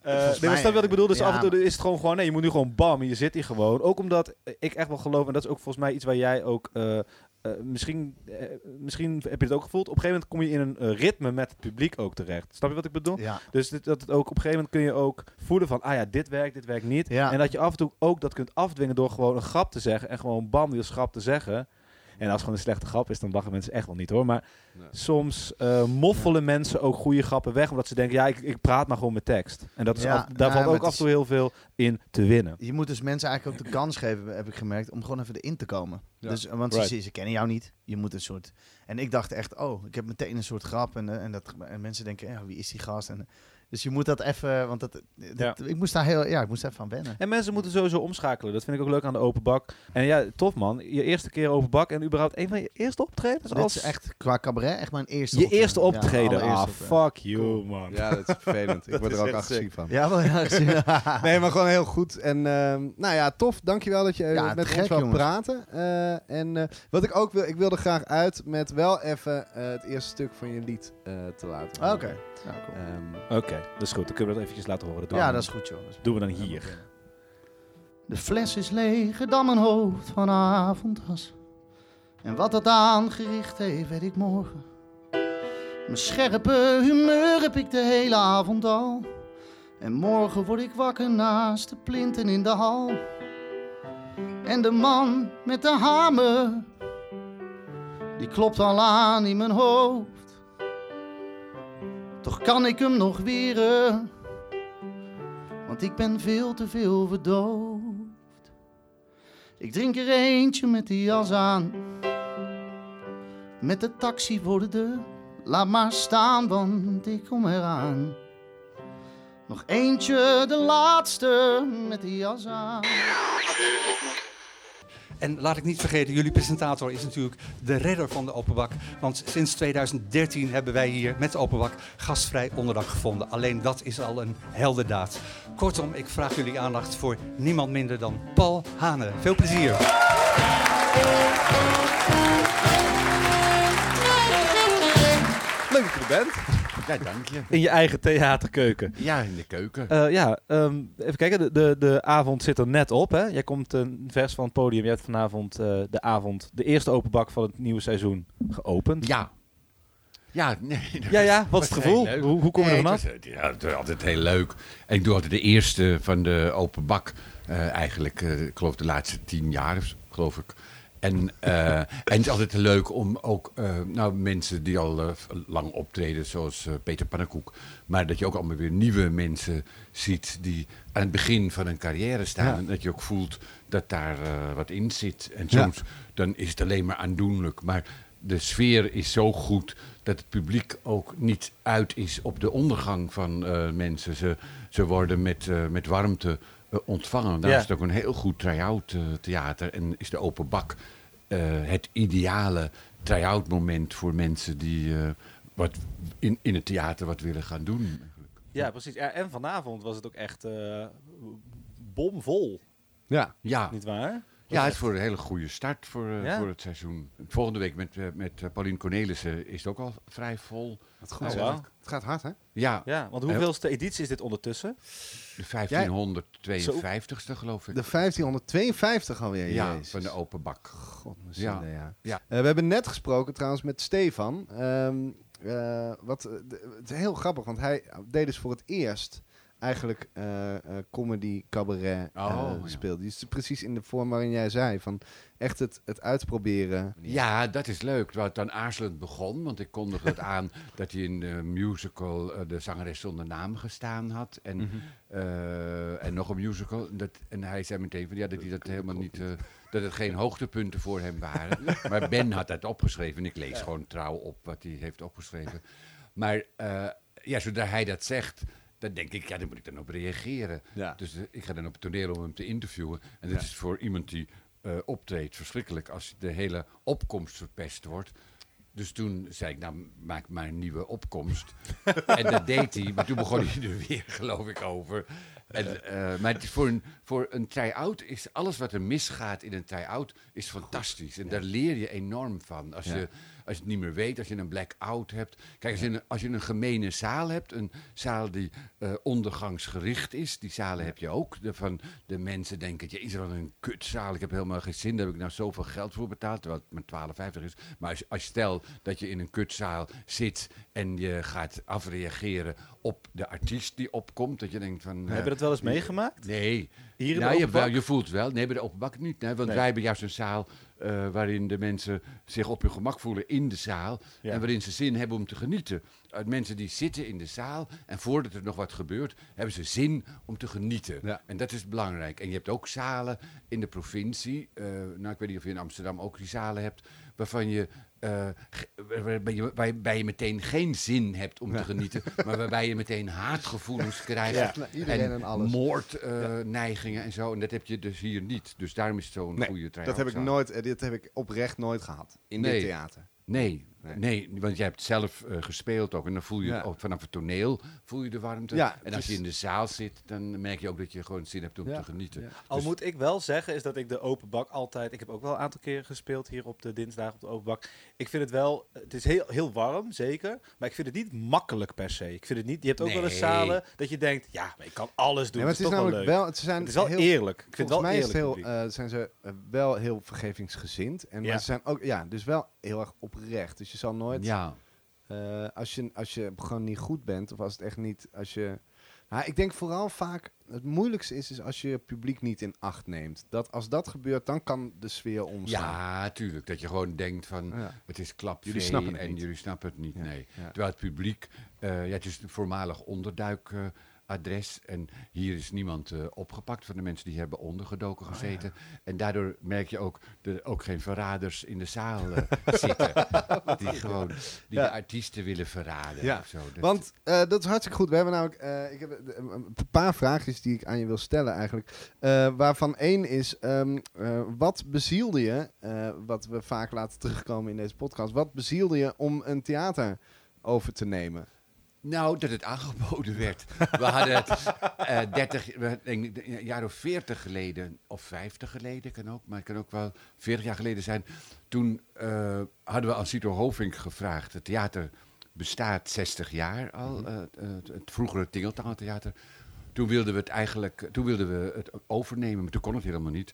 Eh nee, maar snap je wat ik bedoel? Dus ja, af en toe is het gewoon gewoon, nee, je moet nu gewoon bam, je zit hier gewoon. Ook omdat ik echt wel geloof, en dat is ook volgens mij iets waar jij ook, eh, eh, misschien, eh, misschien heb je het ook gevoeld. Op een gegeven moment kom je in een eh, ritme met het publiek ook terecht. Snap je wat ik bedoel? Ja. Dus dit, dat het ook op een gegeven moment kun je ook voelen van, ah ja, dit werkt, dit werkt niet. Ja. En dat je af en toe ook dat kunt afdwingen door gewoon een grap te zeggen en gewoon bam, die grap te zeggen. En als het gewoon een slechte grap is, dan lachen mensen echt wel niet hoor. Maar Nee. soms eh, moffelen mensen ook goede grappen weg, omdat ze denken, ja, ik, ik praat maar gewoon met tekst. En dat is Ja, af- daar nou, valt ook af en toe heel veel in te winnen. Je moet dus mensen eigenlijk ook de kans geven, heb ik gemerkt, om gewoon even erin te komen. Ja. Dus, eh, want Right. ze, ze kennen jou niet. Je moet een soort. En ik dacht echt, oh, ik heb meteen een soort grap. En, eh, en, dat, en mensen denken, ja, wie is die gast? En, dus je moet dat even, want dat, dat- ik moest daar heel, ja, ik moest even aan wennen. En mensen moeten sowieso omschakelen. Dat vind ik ook leuk aan de open bak. En ja, tof man. Je eerste keer open bak en überhaupt een van je eerste optredens Dit als is echt qua cabaret echt mijn eerste je eerste Ja, optreden. ah, fuck you man. Ja, dat is [laughs] vervelend. Ik word er ook agressief van. Ja, wel ja. gezien. [laughs] Nee, maar gewoon heel goed. En ehm, nou ja, tof. Dankjewel dat je Ja, met ons gek, wou jongens. praten. Eh, en eh, wat ik ook wil, ik wilde graag uit met wel even eh, het eerste stuk van je lied eh, te laten. Oké. Cool. Ehm, Oké. dat is goed. Dan kunnen we dat eventjes laten horen. Doen Ja, dat is goed, joh. Dat is doen we dan hier. De fles is leger dan mijn hoofd vanavond was. En wat dat aangericht heeft, weet ik morgen. Mijn scherpe humeur heb ik de hele avond al. En morgen word ik wakker naast de plinten in de hal. En de man met de hamer, die klopt al aan in mijn hoofd. Toch kan ik hem nog weren want ik ben veel te veel verdoofd. Ik drink er eentje met de jas aan, met de taxi voor de deur. Laat maar staan, want ik kom eraan. Nog eentje, de laatste, met de jas aan. En laat ik niet vergeten, jullie presentator is natuurlijk de redder van de Openbak. Want sinds 2013 hebben wij hier met de Openbak gastvrij onderdak gevonden. Alleen dat is al een heldendaad. Kortom, ik vraag jullie aandacht voor niemand minder dan Paul Hane. Veel plezier. Leuk dat je er bent. Ja, dank je. In je eigen theaterkeuken. Ja, in de keuken. Eh, ja, ehm, even kijken. De, de, de avond zit er net op. Hè? Jij komt een vers van het podium. Jij hebt vanavond eh, de avond, de eerste openbak van het nieuwe seizoen geopend. Ja. Ja, nee. Ja, ja, wat is het gevoel? Hoe- hoe kom je er Nee, vanaf? het was, eh, Ja, het was altijd heel leuk. En ik doe altijd de eerste van de open bak. eh, eigenlijk, eh, ik geloof de laatste tien jaar, geloof ik. En, eh, en het is altijd leuk om ook eh, nou, mensen die al eh, lang optreden, zoals Peter Pannenkoek. Maar dat je ook allemaal weer nieuwe mensen ziet die aan het begin van hun carrière staan. Ja. En dat je ook voelt dat daar wat in zit. En Ja. soms dan is het alleen maar aandoenlijk. Maar de sfeer is zo goed dat het publiek ook niet uit is op de ondergang van mensen. Ze, ze worden met, met warmte ontvangen. Daar Ja. is het ook een heel goed try-out eh, theater. En is de open bak eh, het ideale try-out moment voor mensen die eh, wat in, in het theater wat willen gaan doen. eigenlijk. Ja, precies. Ja, en vanavond was het ook echt bomvol, Ja. Ja, niet waar? ja, het is voor een hele goede start voor, Ja? voor het seizoen. Volgende week met, met Paulien Cornelissen is het ook al vrij vol. Wat goed. Oh. Het gaat hard, hè? Ja, Ja, want hoeveelste editie is dit ondertussen? de 1552ste geloof ik. De 1552 alweer. ja, Jezus. van de open bak. God, Ja. ja. ja. Ja. Eh, we hebben net gesproken trouwens met Stefan. Ehm, eh, wat, eh, de- het is heel grappig, want hij deed dus voor het eerst eigenlijk eh, eh, comedy, cabaret Oh, eh, ja. speelde. Die is precies in de vorm waarin jij zei. Van echt het, het uitproberen. Ja, dat is leuk. Het dan aarzelend begon, want ik kondigde het aan [laughs] dat hij in de musical eh, de zangeres zonder naam gestaan had. En, Mhm. eh, en nog een musical. Dat, en hij zei meteen van ja, dat hij dat helemaal niet. eh, dat het geen hoogtepunten voor hem waren. [laughs] maar Ben had dat opgeschreven. En ik lees gewoon trouw op wat hij heeft opgeschreven. Maar ja, zodra hij dat zegt, dan denk ik, ja, daar moet ik dan op reageren. Ja. Dus ik ga dan op het toneel om hem te interviewen. En dat is voor iemand die eh, optreedt verschrikkelijk als de hele opkomst verpest wordt. Dus toen zei ik, nou, maak maar een nieuwe opkomst. [laughs] en dat deed hij, maar toen begon hij er weer, geloof ik, over. En, eh, maar het is voor een, voor een try-out is alles wat er misgaat in een try-out is fantastisch. En daar leer je enorm van. Als, Ja. je, als je het niet meer weet, als je een black-out hebt. Kijk, als je, een, als je een gemene zaal hebt, een zaal die eh, ondergangsgericht is, die zalen heb je ook. De, van de mensen denken, je is wel een kutzaal, ik heb helemaal geen zin, daar heb ik nou zoveel geld voor betaald, terwijl het maar 12,50 is. Maar als, als je stel dat je in een kutzaal zit en je gaat afreageren op de artiest die opkomt, dat je denkt van... eh, Heb je dat wel eens meegemaakt? Nee. Hier in de nou, je, wel, je voelt wel. Nee, bij de open bak niet. Nee, want Nee. wij hebben juist een zaal eh, waarin de mensen zich op hun gemak voelen in de zaal. Ja. En waarin ze zin hebben om te genieten. Uit mensen die zitten in de zaal en voordat er nog wat gebeurt, hebben ze zin om te genieten. Ja. En dat is belangrijk. En je hebt ook zalen in de provincie. eh, nou, ik weet niet of je in Amsterdam ook die zalen hebt. Waarvan je, eh, ge- waarbij, je, waarbij je meteen geen zin hebt om te genieten. maar waarbij je meteen haatgevoelens [laughs] krijgt. Ja. Nou, iedereen en moordneigingen en zo. En dat heb je dus hier niet. Dus daarom is het zo'n Nee, goede try dat heb ik nooit, eh, dit heb ik oprecht nooit gehad in Nee. dit theater. Nee. Nee. Nee, want jij hebt zelf eh, gespeeld ook. En dan voel je Ja. ook vanaf het toneel voel je de warmte. Ja, en als je in de zaal zit, dan merk je ook dat je gewoon zin hebt om Ja. te genieten. Ja. Al Dus- moet ik wel zeggen, is dat ik de open bak altijd. Ik heb ook wel een aantal keren gespeeld hier op de dinsdag op de open bak. Ik vind het wel. Het is heel, heel warm, zeker. Maar ik vind het niet makkelijk per se. Ik vind het niet. Je hebt ook wel eens Nee. zalen dat je denkt, ja, maar ik kan alles doen. Nee, maar het is, toch wel namelijk leuk. wel, het zijn het is wel heel, eerlijk. Ik vind wel mij is heel, eh, zijn ze eh, wel heel vergevingsgezind. En Ja. maar ze zijn ook, ja, dus wel heel erg oprecht. Dus je zal nooit, Ja, eh, als, je, als je gewoon niet goed bent, of als het echt niet, als je... Nou, ik denk vooral vaak, het moeilijkste is, is als je het publiek niet in acht neemt. Dat als dat gebeurt, dan kan de sfeer omslaan. ja, tuurlijk. Dat je gewoon denkt van, Ja. het is klap Jullie snappen het en niet. jullie snappen het niet. Ja, Nee. Terwijl het publiek, eh, ja, het is een voormalig onderduikadres. en hier is niemand eh, opgepakt van de mensen die hebben ondergedoken Oh, gezeten. En daardoor merk je ook dat er ook geen verraders in de zaal eh, [laughs] zitten. Die gewoon die Ja. de artiesten willen verraden. Ja, of zo. Dat- Want eh, dat is hartstikke goed. We hebben namelijk ik heb een paar vraagjes die ik aan je wil stellen eigenlijk. Waarvan één is, ehm, eh, wat bezielde je, wat we vaak laten terugkomen in deze podcast, wat bezielde je om een theater over te nemen? Nou, dat het aangeboden werd. We hadden het eh 30, we- denk een jaar of 40 geleden, of 50 geleden kan ook, maar het kan ook wel 40 jaar geleden zijn. Toen eh, hadden we aan Cito Hovink gevraagd. Het theater bestaat 60 jaar al, eh, het, het vroegere Tingeltangtheater. Toen wilden we het eigenlijk, toen wilden we het overnemen, maar toen kon het helemaal niet.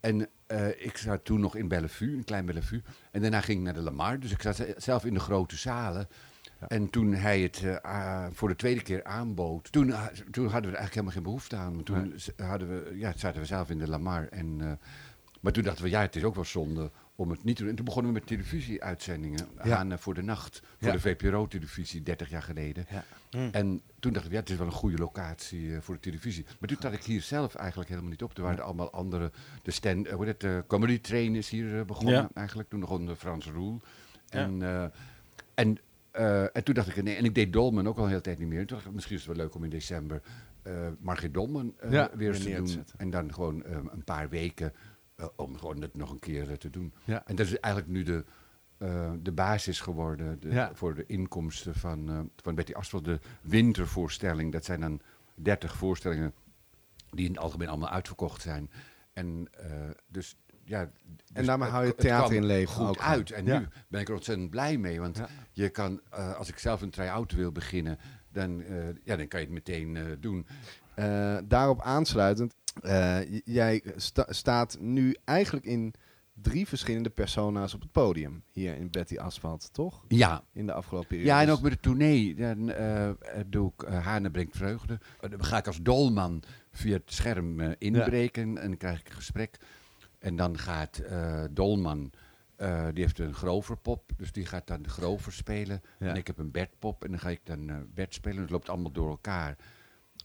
En ik zat toen nog in Bellevue, een klein Bellevue. En daarna ging ik naar de Lamar, dus ik zat zelf in de grote zalen. En toen hij het eh, voor de tweede keer aanbood, toen, ah, toen hadden we er eigenlijk helemaal geen behoefte aan. Want toen hadden we, ja, zaten we zelf in de Lamar. En, eh, maar toen dachten we, ja, het is ook wel zonde om het niet te doen. En toen begonnen we met televisieuitzendingen Ja. aan eh, voor de nacht. Voor Ja. de VPRO-televisie, 30 jaar geleden. Ja. En toen dachten we, ja, het is wel een goede locatie eh, voor de televisie. Maar toen zat ik hier zelf eigenlijk helemaal niet op. Er waren allemaal andere, de stand, eh, hoe heet het, de comedy train is hier eh, begonnen Ja. eigenlijk. Toen nog onder Frans Roel. Ja. En, eh, en, eh, en toen dacht ik, nee, en ik deed Dolman ook al een hele tijd niet meer. Toen dacht ik, misschien is het wel leuk om in december eh Margit Dolman eh, Ja, weer eens te doen. zetten. En dan gewoon eh, een paar weken om gewoon het nog een keer te doen. Ja. En dat is eigenlijk nu de, de basis geworden de, Ja. voor de inkomsten van, van Betty Asphalt. De wintervoorstelling, dat zijn dan 30 voorstellingen die in het algemeen allemaal uitverkocht zijn. En dus ja. dus daarmee hou je het theater in leven Goed ook. uit. En Ja. nu ben ik er ontzettend blij mee. Want Ja. je kan, eh, als ik zelf een try-out wil beginnen, dan, eh, ja, dan kan je het meteen eh, doen. Daarop aansluitend, jij sta- staat nu eigenlijk in drie verschillende persona's op het podium. Hier in Betty Asphalt, toch? Ja, In de afgelopen periode. Ja, en ook met het tournee. Dan eh, doe ik uh, Hane brengt vreugde. Dan ga ik als dolman via het scherm inbreken en dan krijg ik een gesprek. En dan gaat eh, Dolman, eh, die heeft een groverpop, dus die gaat dan de grover spelen. Ja. En ik heb een Bertpop en dan ga ik dan eh Bert spelen. Het loopt allemaal door elkaar.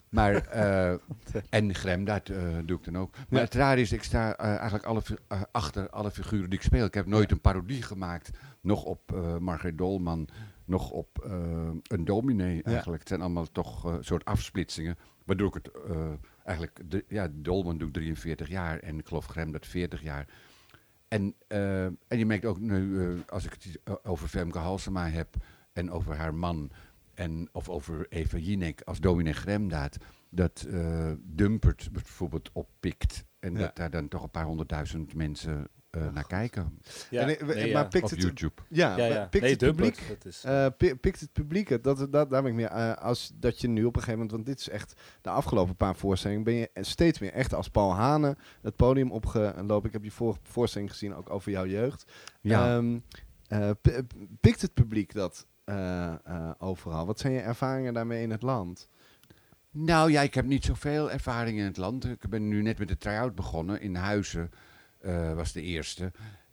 Maar, [laughs] en Gremdaad eh doe ik dan ook. Maar Ja. het raar is, ik sta eigenlijk alle, achter alle figuren die ik speel. Ik heb nooit een parodie gemaakt. Nog op Margaret Dolman, nog op een dominee eigenlijk. Het zijn allemaal toch een soort afsplitsingen. Waardoor ik het eigenlijk... De, ja, Dolman doe ik 43 jaar en ik geloof Gremdaad 40 jaar. En, eh, en je merkt ook nu, eh, als ik het over Femke Halsema heb en over haar man, en, of over Eva Jinek als dominee Gremdaad, dat eh, Dumpert bijvoorbeeld oppikt. En Ja. dat daar dan toch een paar honderdduizend mensen eh, naar kijken Ja, En, eh, nee, maar ja. pikt op het, YouTube. ja, ja, maar ja. pikt nee, het publiek Dat is, Eh, pi- pikt het publiek het? Dat, dat, daar ben ik meer eh, als dat je nu op een gegeven moment, want dit is echt de afgelopen paar voorstellingen, ben je steeds meer echt als Paul Hane het podium opgelopen. Ik heb je vorige voorstelling gezien, ook over jouw jeugd. Ja. Ehm, eh, pi- pikt het publiek dat eh, eh, overal? Wat zijn je ervaringen daarmee in het land? Nou ja, ik heb niet zoveel ervaring in het land. Ik ben nu net met de try-out begonnen. In Huizen was de eerste.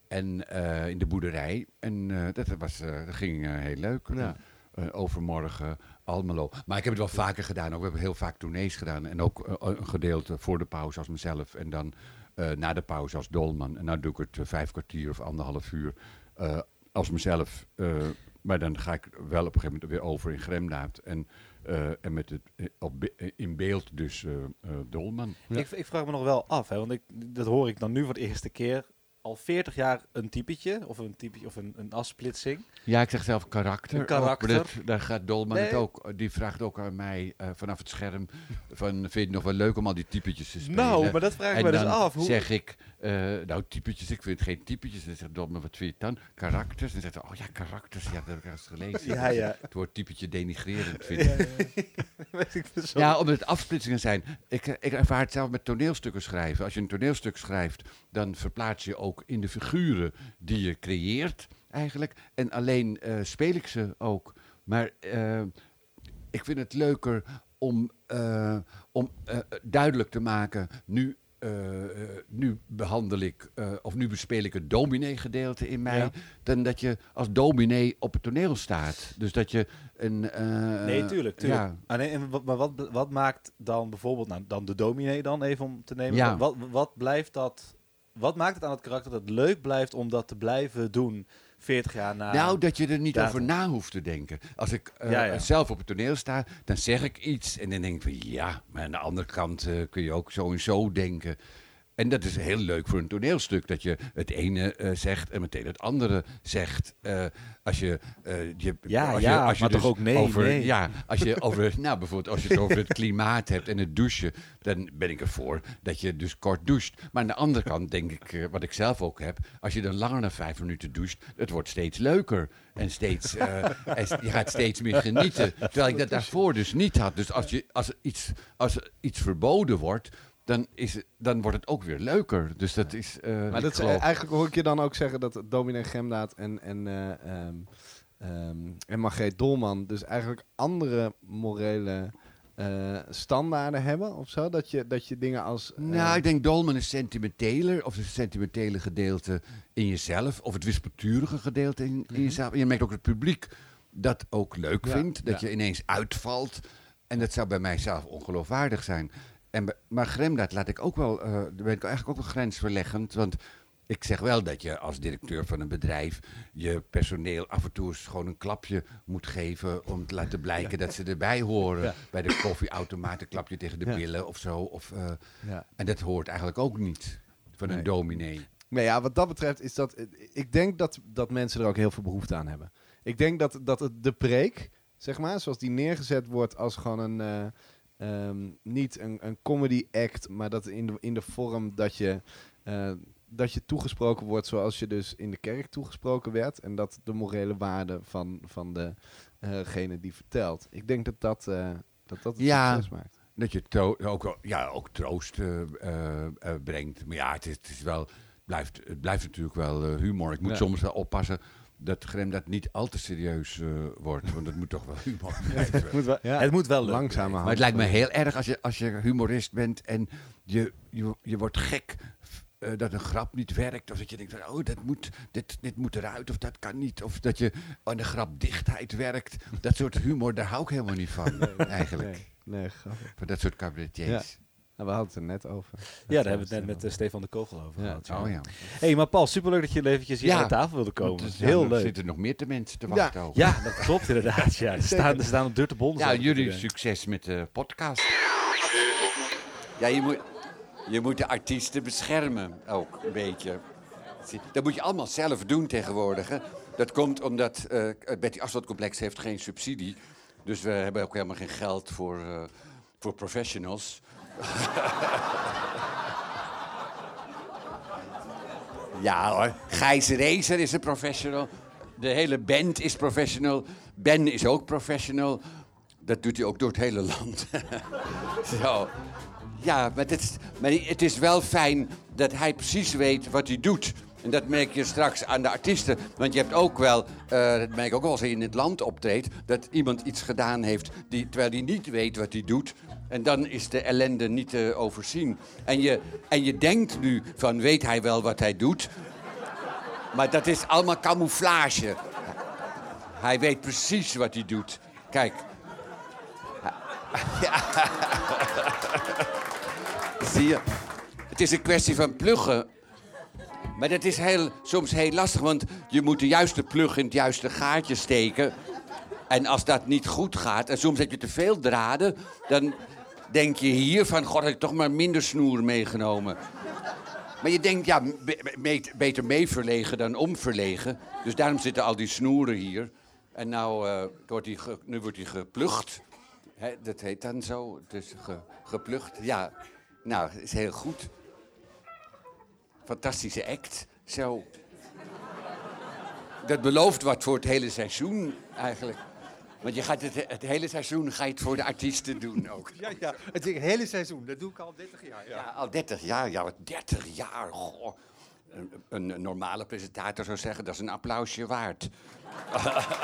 En eh, in de boerderij. En eh, dat, was, eh, dat ging eh, heel leuk. Ja. Eh, overmorgen Almelo. Maar ik heb het wel vaker gedaan. Ook. We hebben heel vaak tournees gedaan. En ook eh, een gedeelte voor de pauze als mezelf. En dan eh, na de pauze als dolman. En nou doe ik het eh, vijf kwartier of anderhalf uur eh, als mezelf. Eh, maar dan ga ik wel op een gegeven moment weer over in Gremdaad. En, eh, en met het eh, eh, in beeld dus eh, eh, dolman. Ja. Ik, ik vraag me nog wel af, hè, want ik, dat hoor ik dan nu voor de eerste keer. al 40 jaar een typetje, of een typetje, of een, een afsplitsing. Ja, ik zeg zelf karakter. Een karakter. Ook, maar dat, daar gaat Dolman het ook. Die vraagt ook aan mij eh, vanaf het scherm: van, vind je het nog wel leuk om al die typetjes te spelen? Nou, maar dat vraag ik me dus af. Hoe... zeg ik, eh, nou typetjes, ik vind geen typetjes. En dan zegt Dolman, wat vind je dan? Karakters. En dan zegt oh ja, karakters, ja, dat heb ik eens gelezen. Ja, ja. [laughs] Het woord typetje denigrerend vind ik. [laughs] Weet ik zo. Ja, omdat het afsplitsingen zijn. Ik, eh, ik ervaar het zelf met toneelstukken schrijven. Als je een toneelstuk schrijft, dan verplaats je ook in de figuren die je creëert, eigenlijk. En alleen eh, speel ik ze ook. Maar ik vind het leuker om, om duidelijk te maken, nu. Eh, eh, nu behandel ik, eh, of nu bespeel ik het dominee-gedeelte in mij, Ja. dan dat je als dominee op het toneel staat. Dus dat je een. Nee, tuurlijk, tuurlijk. Ja, Ah, nee, en wat, maar wat, wat maakt dan bijvoorbeeld, nou, dan de dominee dan even om te nemen. Ja. Wat, wat blijft dat, wat maakt het aan het karakter dat het leuk blijft om dat te blijven doen 40 jaar na? Nou, dat je er niet datum. over na hoeft te denken. Als ik eh, Ja, ja. zelf op het toneel sta, dan zeg ik iets en dan denk ik van ja, maar aan de andere kant eh, kun je ook zo en zo denken. En dat is heel leuk voor een toneelstuk, dat je het ene eh, zegt en meteen het andere zegt. Eh, als je, eh, je, Ja, als ja, je, als je maar toch dus ook nee, over, nee. Ja, als je [laughs] over, nou bijvoorbeeld als je het over het klimaat hebt en het douchen, dan ben ik ervoor dat je dus kort doucht. Maar aan de andere kant denk ik, wat ik zelf ook heb, als je dan langer dan vijf minuten doucht, het wordt steeds leuker. En steeds, [laughs] en je gaat steeds meer genieten. Terwijl ik dat daarvoor dus niet had. Dus als, je, als, iets, als iets verboden wordt, dan, is het, dan wordt het ook weer leuker. Dus dat is. eh, Maar dat is, geloof- eigenlijk hoor ik je dan ook zeggen dat dominee Gemdaad en, en, ehm, en Margreet Dolman dus eigenlijk andere morele eh, standaarden hebben of zo. Dat je, dat je dingen als... Nou, ik denk Dolman is sentimenteler, of het sentimentele gedeelte in jezelf, of het wispelturige gedeelte in, in jezelf. En je merkt ook dat het publiek dat ook leuk Ja, vindt, dat ja. je ineens uitvalt. En dat zou bij mijzelf ongeloofwaardig zijn. En, maar Gremdaad laat ik ook wel, eh daar ben ik eigenlijk ook wel grensverleggend, want ik zeg wel dat je als directeur van een bedrijf je personeel af en toe eens gewoon een klapje moet geven om te laten blijken dat ze erbij horen. Ja. Bij de koffieautomaat een klapje tegen de Ja. billen of zo. Of, eh, ja. en dat hoort eigenlijk ook niet van Nee. een dominee. Nee, ja, wat dat betreft is dat... Ik denk dat, dat mensen er ook heel veel behoefte aan hebben. Ik denk dat, dat het de preek, zeg maar, zoals die neergezet wordt als gewoon een... eh, ehm, niet een, een comedy act, maar dat in de, in de vorm dat je... eh, dat je toegesproken wordt zoals je dus in de kerk toegesproken werd. En dat de morele waarde van, van degene die vertelt. Ik denk dat dat, eh, dat, dat het Ja. succes maakt. Dat je tro- ook, ja, ook troost eh, eh, eh, brengt. Maar ja, het is, het is wel, blijft, het blijft natuurlijk wel eh, humor. Ik moet Ja. soms wel oppassen dat Grem dat niet al te serieus eh, wordt. Want het moet toch wel humor [laughs] blijven. moet wel, Ja. Het moet wel leuk. Langzamerhand. Maar het lijkt me heel erg als je, als je humorist bent en je, je, je wordt gek eh, dat een grap niet werkt. Of dat je denkt, van, oh, dat moet, dit, dit moet eruit of dat kan niet. Of dat je aan de grapdichtheid werkt. Dat soort humor, daar hou ik helemaal niet van, eigenlijk. Nee, nee, grappig. Van dat soort cabaretiers. Nou, we hadden het er net over. Ja, daar hebben we het net met eh, Stefan de Kogel over Ja. gehad. Oh ja. hey, maar Paul, superleuk dat je eventjes hier Ja. aan de tafel wilde komen. Er Heel leuk. zitten nog meer te mensen te Ja. wachten ook. Ja, dat klopt inderdaad. Ja. Er, staan, er staan op deur te bonden. Ja, jullie succes met de podcast. Ja, je moet, je moet de artiesten beschermen ook een beetje. Dat moet je allemaal zelf doen tegenwoordig. Hè. Dat komt omdat eh het Betty Asphalt Complex heeft geen subsidie. Dus we hebben ook helemaal geen geld voor, eh, voor professionals. [laughs] ja hoor, Gijs Rezer is een professional. De hele band is professional. Ben is ook professional. Dat doet hij ook door het hele land. [laughs] Zo. Ja, maar het, is, maar het is wel fijn dat hij precies weet wat hij doet. En dat merk je straks aan de artiesten. Want je hebt ook wel, eh, dat merk ik ook wel als hij in het land optreedt... dat iemand iets gedaan heeft die, terwijl hij niet weet wat hij doet. En dan is de ellende niet te overzien. En je, en je denkt nu van, weet hij wel wat hij doet? Maar dat is allemaal camouflage. Hij weet precies wat hij doet. Kijk. [laughs] Zie je? Het is een kwestie van pluggen. Maar dat is heel, soms heel lastig, want je moet de juiste plug in het juiste gaatje steken. En als dat niet goed gaat, en soms heb je te veel draden, dan denk je hier van, god, had ik toch maar minder snoer meegenomen. Maar je denkt, ja, be- be- beter mee verlegen dan omverlegen. Dus daarom zitten al die snoeren hier. En nou, eh, wordt die nu wordt hij geplucht. Dat heet dan zo, dus ge, geplucht. Ja, nou, is heel goed. Fantastische act, zo. Dat belooft wat voor het hele seizoen eigenlijk. Want je gaat het, het hele seizoen ga je het voor de artiesten doen ook. Ja, ja, het hele seizoen. Dat doe ik al 30 jaar. Ja, al 30 jaar. Ja, wat 30 jaar. Goh. Een, een normale presentator zou zeggen, dat is een applausje waard. [laughs]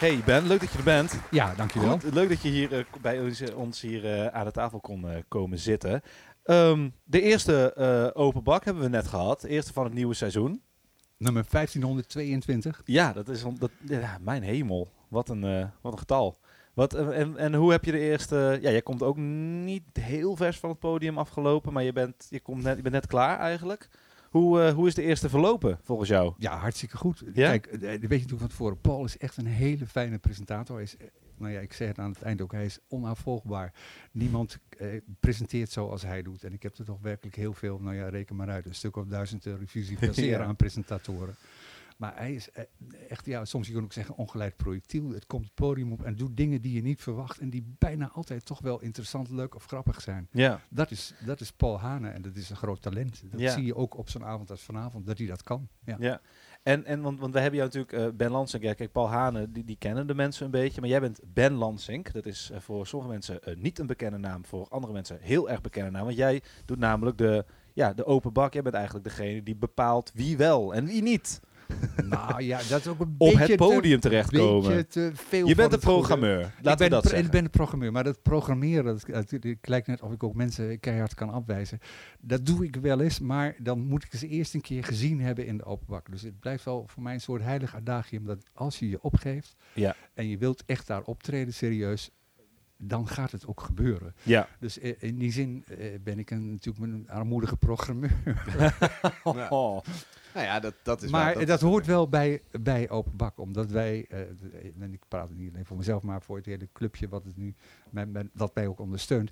Hey Ben, leuk dat je er bent. Ja, dankjewel. Goed, leuk dat je hier eh, bij ons, eh, ons hier eh, aan de tafel kon komen zitten. Ehm, de eerste eh, open bak hebben we net gehad. De eerste van het nieuwe seizoen. Nummer 1522. Ja, dat is dat, ja, mijn hemel. Wat een, eh, wat een getal. Wat, eh, en, en hoe heb je de eerste... Ja, jij komt ook niet heel vers van het podium afgelopen, maar je bent, je komt net, je bent net klaar eigenlijk. Hoe, eh, hoe is de eerste verlopen volgens jou? Ja, hartstikke goed. Ja? Kijk, weet je natuurlijk van tevoren. Paul is echt een hele fijne presentator. Hij is, nou ja, ik zei het aan het eind ook, hij is onafvolgbaar. Niemand eh, presenteert zoals hij doet. En ik heb er toch werkelijk heel veel, nou ja, reken maar uit, een stuk of duizend televisie passeren [laughs] Ja. aan presentatoren. Maar hij is eh, echt, ja, soms je kan ook zeggen ongeleid projectiel. Het komt het podium op en doet dingen die je niet verwacht. En die bijna altijd toch wel interessant, leuk of grappig zijn. Ja, Dat is, dat is Paul Hane en dat is een groot talent. Dat Ja. zie je ook op zo'n avond als vanavond, dat hij dat kan. Ja. ja. En, en want, want we hebben jou natuurlijk, eh, Ben Lansink, ja, kijk, Paul Hane, die, die kennen de mensen een beetje, maar jij bent Ben Lansink. Dat is eh, voor sommige mensen eh, niet een bekende naam, voor andere mensen heel erg bekende naam. Want jij doet namelijk de, ja, de open bak. Jij bent eigenlijk degene die bepaalt wie wel en wie niet Nou ja, dat is ook een op het podium terechtkomen. Te veel Je bent goede. programmeur, Ik laten ben, we dat zeggen. ik ben de programmeur, maar dat programmeren, dat, het lijkt net of ik ook mensen keihard kan afwijzen. Dat doe ik wel eens, maar dan moet ik ze eerst een keer gezien hebben in de openbak. Dus het blijft wel voor mij een soort heilig adagium dat als je je opgeeft Ja. en je wilt echt daar optreden serieus, dan gaat het ook gebeuren. Ja. Dus eh, in die zin eh, ben ik een, natuurlijk een armoedige programmeur. [laughs] [laughs] Oh. Nou ja, dat, dat is Maar dat, hoort wel bij, bij Open Bak, omdat wij, eh, en ik praat niet alleen voor mezelf, maar voor het hele clubje wat het nu, men, men- dat mij ook ondersteunt,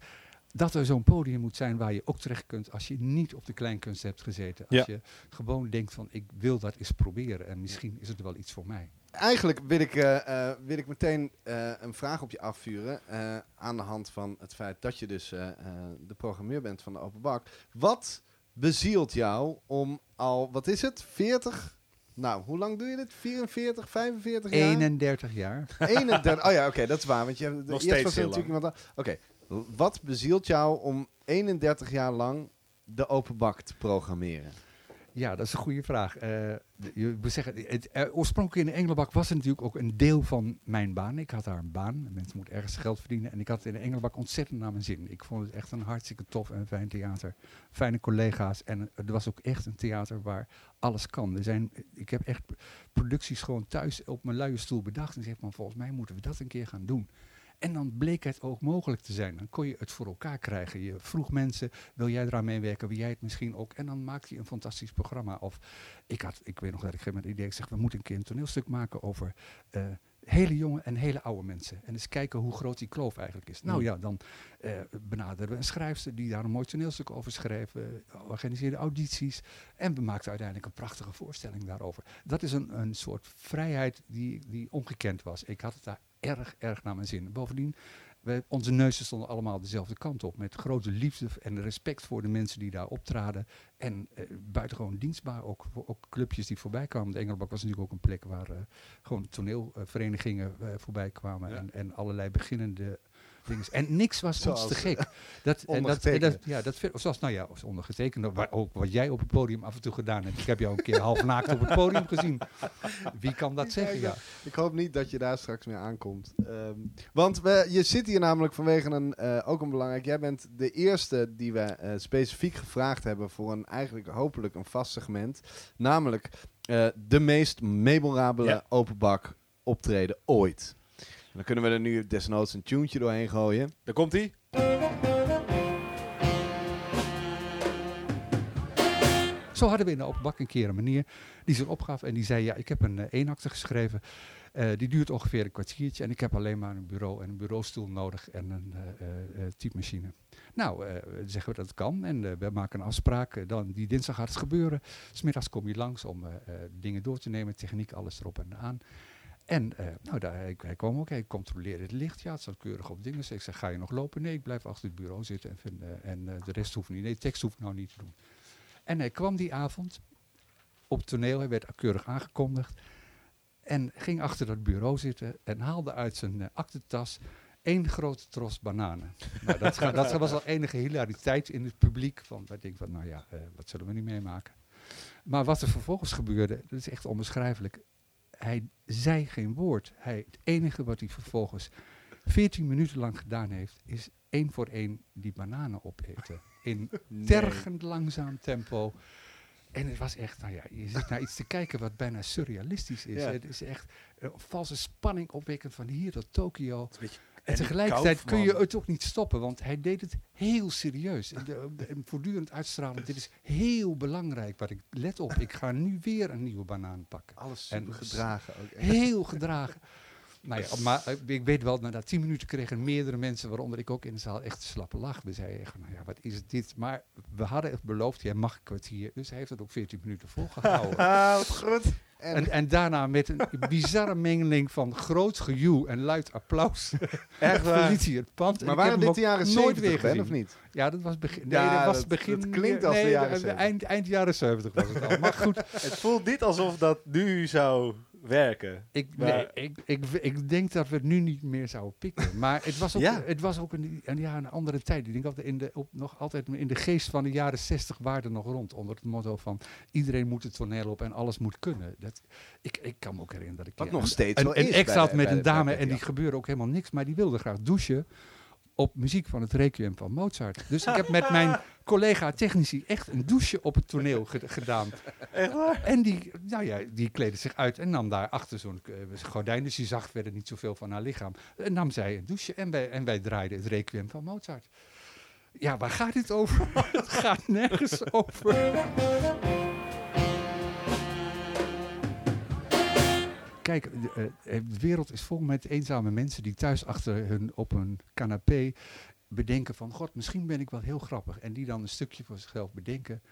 dat er zo'n podium moet zijn waar je ook terecht kunt als je niet op de kleinkunst hebt gezeten. Als Ja. je gewoon denkt van ik wil dat eens proberen en misschien is het wel iets voor mij. Eigenlijk wil ik, eh, eh, wil ik meteen eh, een vraag op je afvuren. eh, aan de hand van het feit dat je dus eh, eh, de programmeur bent van de Open Bak. Wat bezielt jou om al, wat is het, 40? Nou, hoe lang doe je dit? 44, 45 jaar? 31 jaar. 31. Oh ja, oké, dat is waar. Want je hebt, Nog eerst steeds was heel natuurlijk Oké, wat bezielt jou om 31 jaar lang de Open Bak te programmeren? Ja, dat is een goede vraag. Eh, de- je moet zeggen, het, eh, oorspronkelijk in de Engelenbak was het natuurlijk ook een deel van mijn baan. Ik had daar een baan. Mensen moeten ergens geld verdienen. En ik had in de Engelenbak ontzettend naar mijn zin. Ik vond het echt een hartstikke tof en fijn theater. Fijne collega's. En eh, er was ook echt een theater waar alles kan. Er zijn, ik heb echt producties gewoon thuis op mijn luie stoel bedacht. En zeg van, volgens mij moeten we dat een keer gaan doen. En dan bleek het ook mogelijk te zijn. Dan kon je het voor elkaar krijgen. Je vroeg mensen, wil jij eraan meewerken? Wil jij het misschien ook? En dan maakte je een fantastisch programma. Of ik, had, ik weet nog dat ik op een gegeven moment het idee ik zeg, we moeten een keer een toneelstuk maken over eh, hele jonge en hele oude mensen. En eens kijken hoe groot die kloof eigenlijk is. Nou Hmm. ja, dan eh benaderen we een schrijfster die daar een mooi toneelstuk over schreef. organiseerde audities. En we maakten uiteindelijk een prachtige voorstelling daarover. Dat is een, een soort vrijheid die, die ongekend was. Ik had het daar erg, erg naar mijn zin. Bovendien, we, onze neuzen stonden allemaal dezelfde kant op. Met grote liefde en respect voor de mensen die daar optraden. En eh, buitengewoon dienstbaar ook voor ook clubjes die voorbij kwamen. De Engelbak was natuurlijk ook een plek waar eh, gewoon toneelverenigingen eh, voorbij kwamen. Ja. En, en allerlei beginnende dingen. En niks was ons te gek. Dat, en dat, en ondergetekende. dat, ja, dat, zoals, nou ja, als ondergetekende, waar, ook wat jij op het podium af en toe gedaan hebt. Ik heb jou een keer half naakt op het podium gezien. Wie kan dat zeggen? Ja. Ik hoop niet dat je daar straks mee aankomt. Ehm, want we, je zit hier namelijk vanwege een, eh, ook een belangrijk... Jij bent de eerste die we eh, specifiek gevraagd hebben... voor een eigenlijk hopelijk een vast segment. Namelijk eh, de meest memorabele Ja. openbak optreden ooit. Dan kunnen we er nu desnoods een tuentje doorheen gooien. Daar komt hij. Zo hadden we in de open bak een keer een meneer die zich opgaf en die zei, ja, ik heb een uh, eenakte geschreven. Uh, die duurt ongeveer een kwartiertje en ik heb alleen maar een bureau en een bureaustoel nodig en een uh, typemachine. Nou, zeggen we dat het kan en we maken een afspraak. dan, die dinsdag gaat het gebeuren. Smiddags kom je langs om dingen door te nemen, techniek, alles erop en aan. En uh, nou, daar, hij, kwam ook, hij controleerde het licht. Ja, het zat keurig op dingen. ik zeg, ga je nog lopen? Nee, ik blijf achter het bureau zitten. En, uh, en uh, de rest hoeft niet. Nee, tekst hoeft nou niet te doen. En hij kwam die avond op toneel. Hij werd keurig aangekondigd. En ging achter dat bureau zitten en haalde uit zijn aktentas één grote tros bananen. nou, dat, dat, was al enige hilariteit in het publiek. Van, ik denk van, nou ja, wat zullen we nu meemaken? Maar wat er vervolgens gebeurde, dat is echt onbeschrijfelijk hij zei geen woord. Hij, het enige wat hij vervolgens 14 minuten lang gedaan heeft, is één voor één die bananen opeten. In [laughs] tergend langzaam tempo. En het was echt, nou ja, je zit naar iets te kijken wat bijna surrealistisch is. Het is echt een valse spanning opwekkend van hier tot Tokio. En tegelijkertijd kun je het ook niet stoppen, want hij deed het heel serieus. En, de, voortdurend uitstralen, dit is heel belangrijk. Wat ik, let op, ik ga nu weer een nieuwe banaan pakken. Alles en gedragen ook. Heel gedragen. Nou ja, maar eh, ik weet wel, na tien minuten kregen meerdere mensen, waaronder ik ook in de zaal, echt slappe lach. We zeiden echt, nou ja, wat is dit? Maar we hadden echt beloofd, jij mag een kwartier. Dus hij heeft het ook 14 minuten volgehouden. [laughs] Ah, wat goed. En, en, daarna met een bizarre mengeling van groot gejoe en luid applaus. [laughs] Echt verliet hij het pand. Maar waren dit de jaren nooit weer gezien of niet? Ja, dat was begin. Nee, dat was begin. Het klinkt als de jaren 70. Eind, eind jaren 70 was het al. Maar goed. [laughs] het voelt niet alsof dat nu zou werken. Ik, nee, ik, ik, ik denk dat we het nu niet meer zouden pikken. Maar het was ook, ja. het was ook een, een, ja, een andere tijd. Ik denk altijd in de, op, nog altijd in de geest van de jaren 60 waarde nog rond. Onder het motto van iedereen moet het toneel op en alles moet kunnen. Dat, ik, ik kan me ook herinneren dat ik... Wat nog steeds een, een ex had met een dame en die gebeurde ook helemaal niks. Maar die wilde graag douchen op muziek van het Requiem van Mozart. Dus ik heb met [laughs] mijn collega technici echt een douche op het toneel gedaan. Echt waar? En die, nou ja, die kleedde zich uit en nam daar achter zo'n uh, gordijn, dus die zag verder niet zoveel van haar lichaam. En nam zij een douche en wij, en wij draaiden het Requiem van Mozart. Ja, waar gaat dit over? [laughs] het gaat nergens over. Kijk, de, uh, de, wereld is vol met eenzame mensen die thuis achter hun op hun canapé bedenken van, god, misschien ben ik wel heel grappig. En die dan een stukje voor zichzelf bedenken.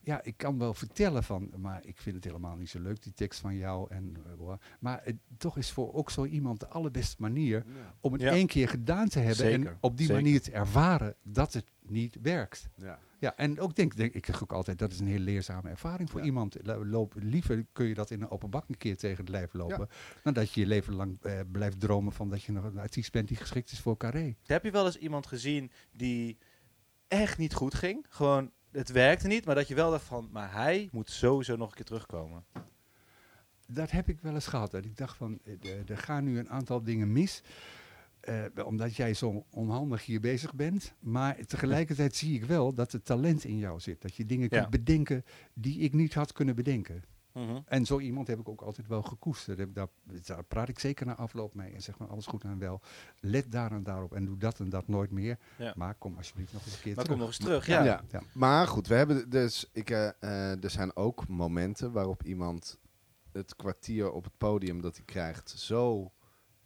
Ja, ik kan wel vertellen van, maar ik vind het helemaal niet zo leuk, die tekst van jou. En, uh, maar het, toch is voor ook zo iemand de allerbeste manier om het ja. één keer gedaan te hebben. Zeker. En op die Zeker. manier te ervaren dat het niet werkt. Ja. Ja, en ook denk, denk ik ook altijd, dat is een heel leerzame ervaring voor Ja. iemand. Loop, liever kun je dat in een open bak een keer tegen het lijf lopen, dan dat je je leven lang eh, blijft dromen van dat je nog een artiest bent die geschikt is voor carré. Heb je wel eens iemand gezien die echt niet goed ging? Gewoon, het werkte niet, maar dat je wel dacht van, maar hij moet sowieso nog een keer terugkomen. Dat heb ik wel eens gehad. Dat ik dacht van, eh, er gaan nu een aantal dingen mis. Eh, omdat jij zo onhandig hier bezig bent. Maar tegelijkertijd zie ik wel dat het talent in jou zit. Dat je dingen Ja. kunt bedenken die ik niet had kunnen bedenken. Mhm. En zo iemand heb ik ook altijd wel gekoesterd. Heb- Daar, daar praat ik zeker na afloop mee. En zeg maar alles goed en wel. Let daar en daarop. En doe dat en dat nooit meer. Ja. Maar kom alsjeblieft nog eens een keer Maar terug. kom nog eens terug, ja. Ja. Ja. Maar goed, we hebben dus, ik, eh, eh, er zijn ook momenten waarop iemand het kwartier op het podium dat hij krijgt zo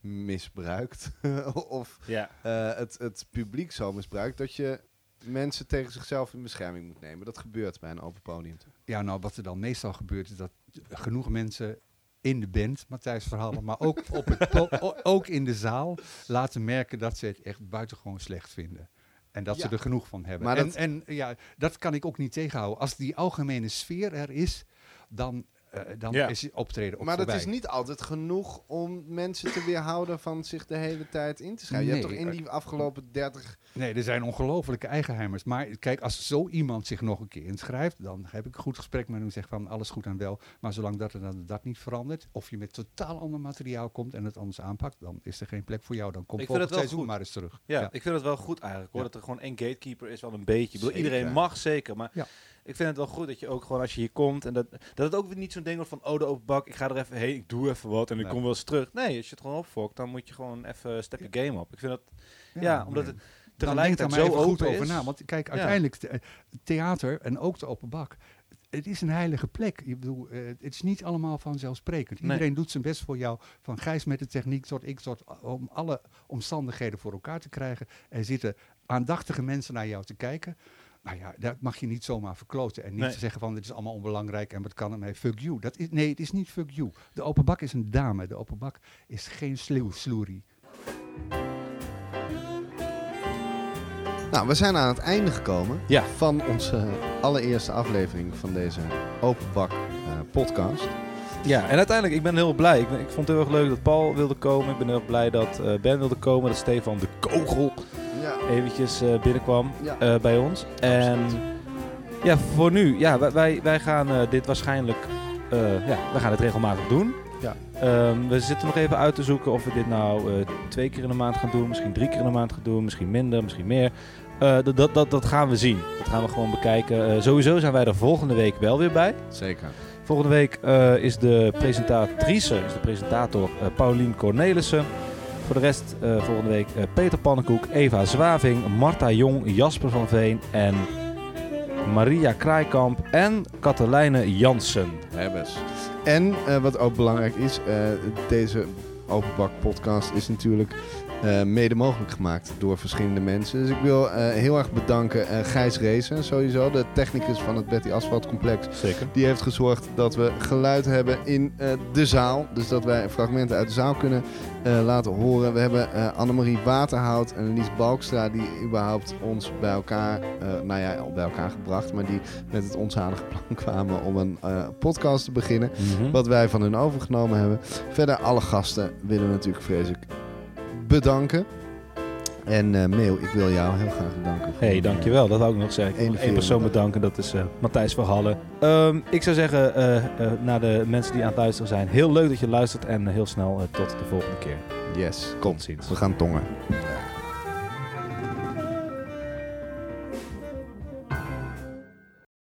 misbruikt. [laughs] of Ja. eh, het, het publiek zo misbruikt dat je mensen tegen zichzelf in bescherming moet nemen. Dat gebeurt bij een open podium. Ja, nou wat er dan meestal gebeurt is dat genoeg mensen in de band, Matthijs Verhalen, maar ook, op het [laughs] ook in de zaal laten merken dat ze het echt buitengewoon slecht vinden. En dat ze er genoeg van hebben. Maar en, dat- en ja, dat kan ik ook niet tegenhouden. Als die algemene sfeer er is, dan, eh, dan Ja. is het optreden ook maar dat is niet altijd genoeg om mensen te weerhouden van zich de hele tijd in te schrijven. je hebt toch in die afgelopen 30 Nee, er zijn ongelofelijke eigenheimers. Maar kijk, als zo iemand zich nog een keer inschrijft, dan heb ik een goed gesprek met hem en zeg van alles goed en wel. Maar zolang dat, er dan, dat niet verandert, of je met totaal ander materiaal komt en het anders aanpakt, dan is er geen plek voor jou. Dan komt Ik volgend seizoen goed. maar eens terug. Ja, ik vind het wel goed eigenlijk hoor. Ja. Dat er gewoon één gatekeeper is, wel een beetje. Ik bedoel, iedereen mag zeker, maar Ja. Ik vind het wel goed dat je ook gewoon als je hier komt en dat, dat het ook niet zo'n ding wordt van oh de open bak, ik ga er even heen, ik doe even wat en ik Nee. kom wel eens terug. Nee, als je het gewoon opfokt, dan moet je gewoon even step je game op. Ik vind dat, ja, omdat nee. het tegelijkertijd zo even goed open over is. na. Want kijk, Ja. uiteindelijk, the- theater en ook de open bak, het is een heilige plek. Ik bedoel, eh, het is niet allemaal vanzelfsprekend. Nee. Iedereen doet zijn best voor jou. Van Gijs met de techniek tot ik, tot, om alle omstandigheden voor elkaar te krijgen. Er zitten aandachtige mensen naar jou te kijken. Nou ja, dat mag je niet zomaar verkloten. En niet Nee. te zeggen van dit is allemaal onbelangrijk en wat kan ermee. Fuck you. Dat is, nee, het is niet fuck you. De open bak is een dame. De open bak is geen sleeuw, sloerie. Nou, we zijn aan het einde gekomen Ja. van onze allereerste aflevering van deze Open Bak eh, podcast. Ja, en uiteindelijk, ik ben heel blij. Ik, ben- ik vond het heel erg leuk dat Paul wilde komen. Ik ben heel erg blij dat eh, Ben wilde komen. Dat Stefan de Kogel Ja. Eventjes eh, binnenkwam Ja. eh, bij ons. En ja, voor nu, ja, wij, wij, wij gaan eh, dit waarschijnlijk, eh, ja, we gaan het regelmatig doen. Ja. Ehm, we zitten nog even uit te zoeken of we dit nou eh, twee keer in de maand gaan doen, misschien drie keer in de maand gaan doen, misschien minder, misschien meer. Eh, dat, dat, dat, dat gaan we zien. Dat gaan we gewoon bekijken. Eh, sowieso zijn wij er volgende week wel weer bij. Zeker. Volgende week eh, is de presentatrice, is de presentator Paulien Cornelissen. Voor de rest eh, volgende week eh, Peter Pannenkoek, Eva Zwaving, Marta Jong, Jasper van Veen en Maria Kraaikamp en Katelijne Jansen. Hebbes. En eh, wat ook belangrijk is, eh, deze Open Bak podcast is natuurlijk eh, mede mogelijk gemaakt door verschillende mensen. Dus ik wil eh, heel erg bedanken eh, Gijs Rezen, sowieso, de technicus van het Betty Asphalt Complex. Zeker. Die heeft gezorgd dat we geluid hebben in de zaal. Dus dat wij fragmenten uit de zaal kunnen laten horen. We hebben Annemarie Waterhout en Lies Balkstra die überhaupt ons bij elkaar, nou ja, al bij elkaar gebracht. Maar die met het onzalige [laughs] plan kwamen om een podcast te beginnen. Mhm. Wat wij van hun overgenomen hebben. Verder alle gasten willen natuurlijk vreselijk bedanken. En Meel, ik wil jou heel graag bedanken. voor, Hey, eh, dankjewel. Dat wou ik nog zeggen. Ik wil één persoon bedanken. Dat is eh, Matthijs Verhallen. Ehm, ik zou zeggen, naar de mensen die aan het luisteren zijn. Heel leuk dat je luistert en heel snel tot de volgende keer. Yes, kom. Tot ziens. We gaan tongen.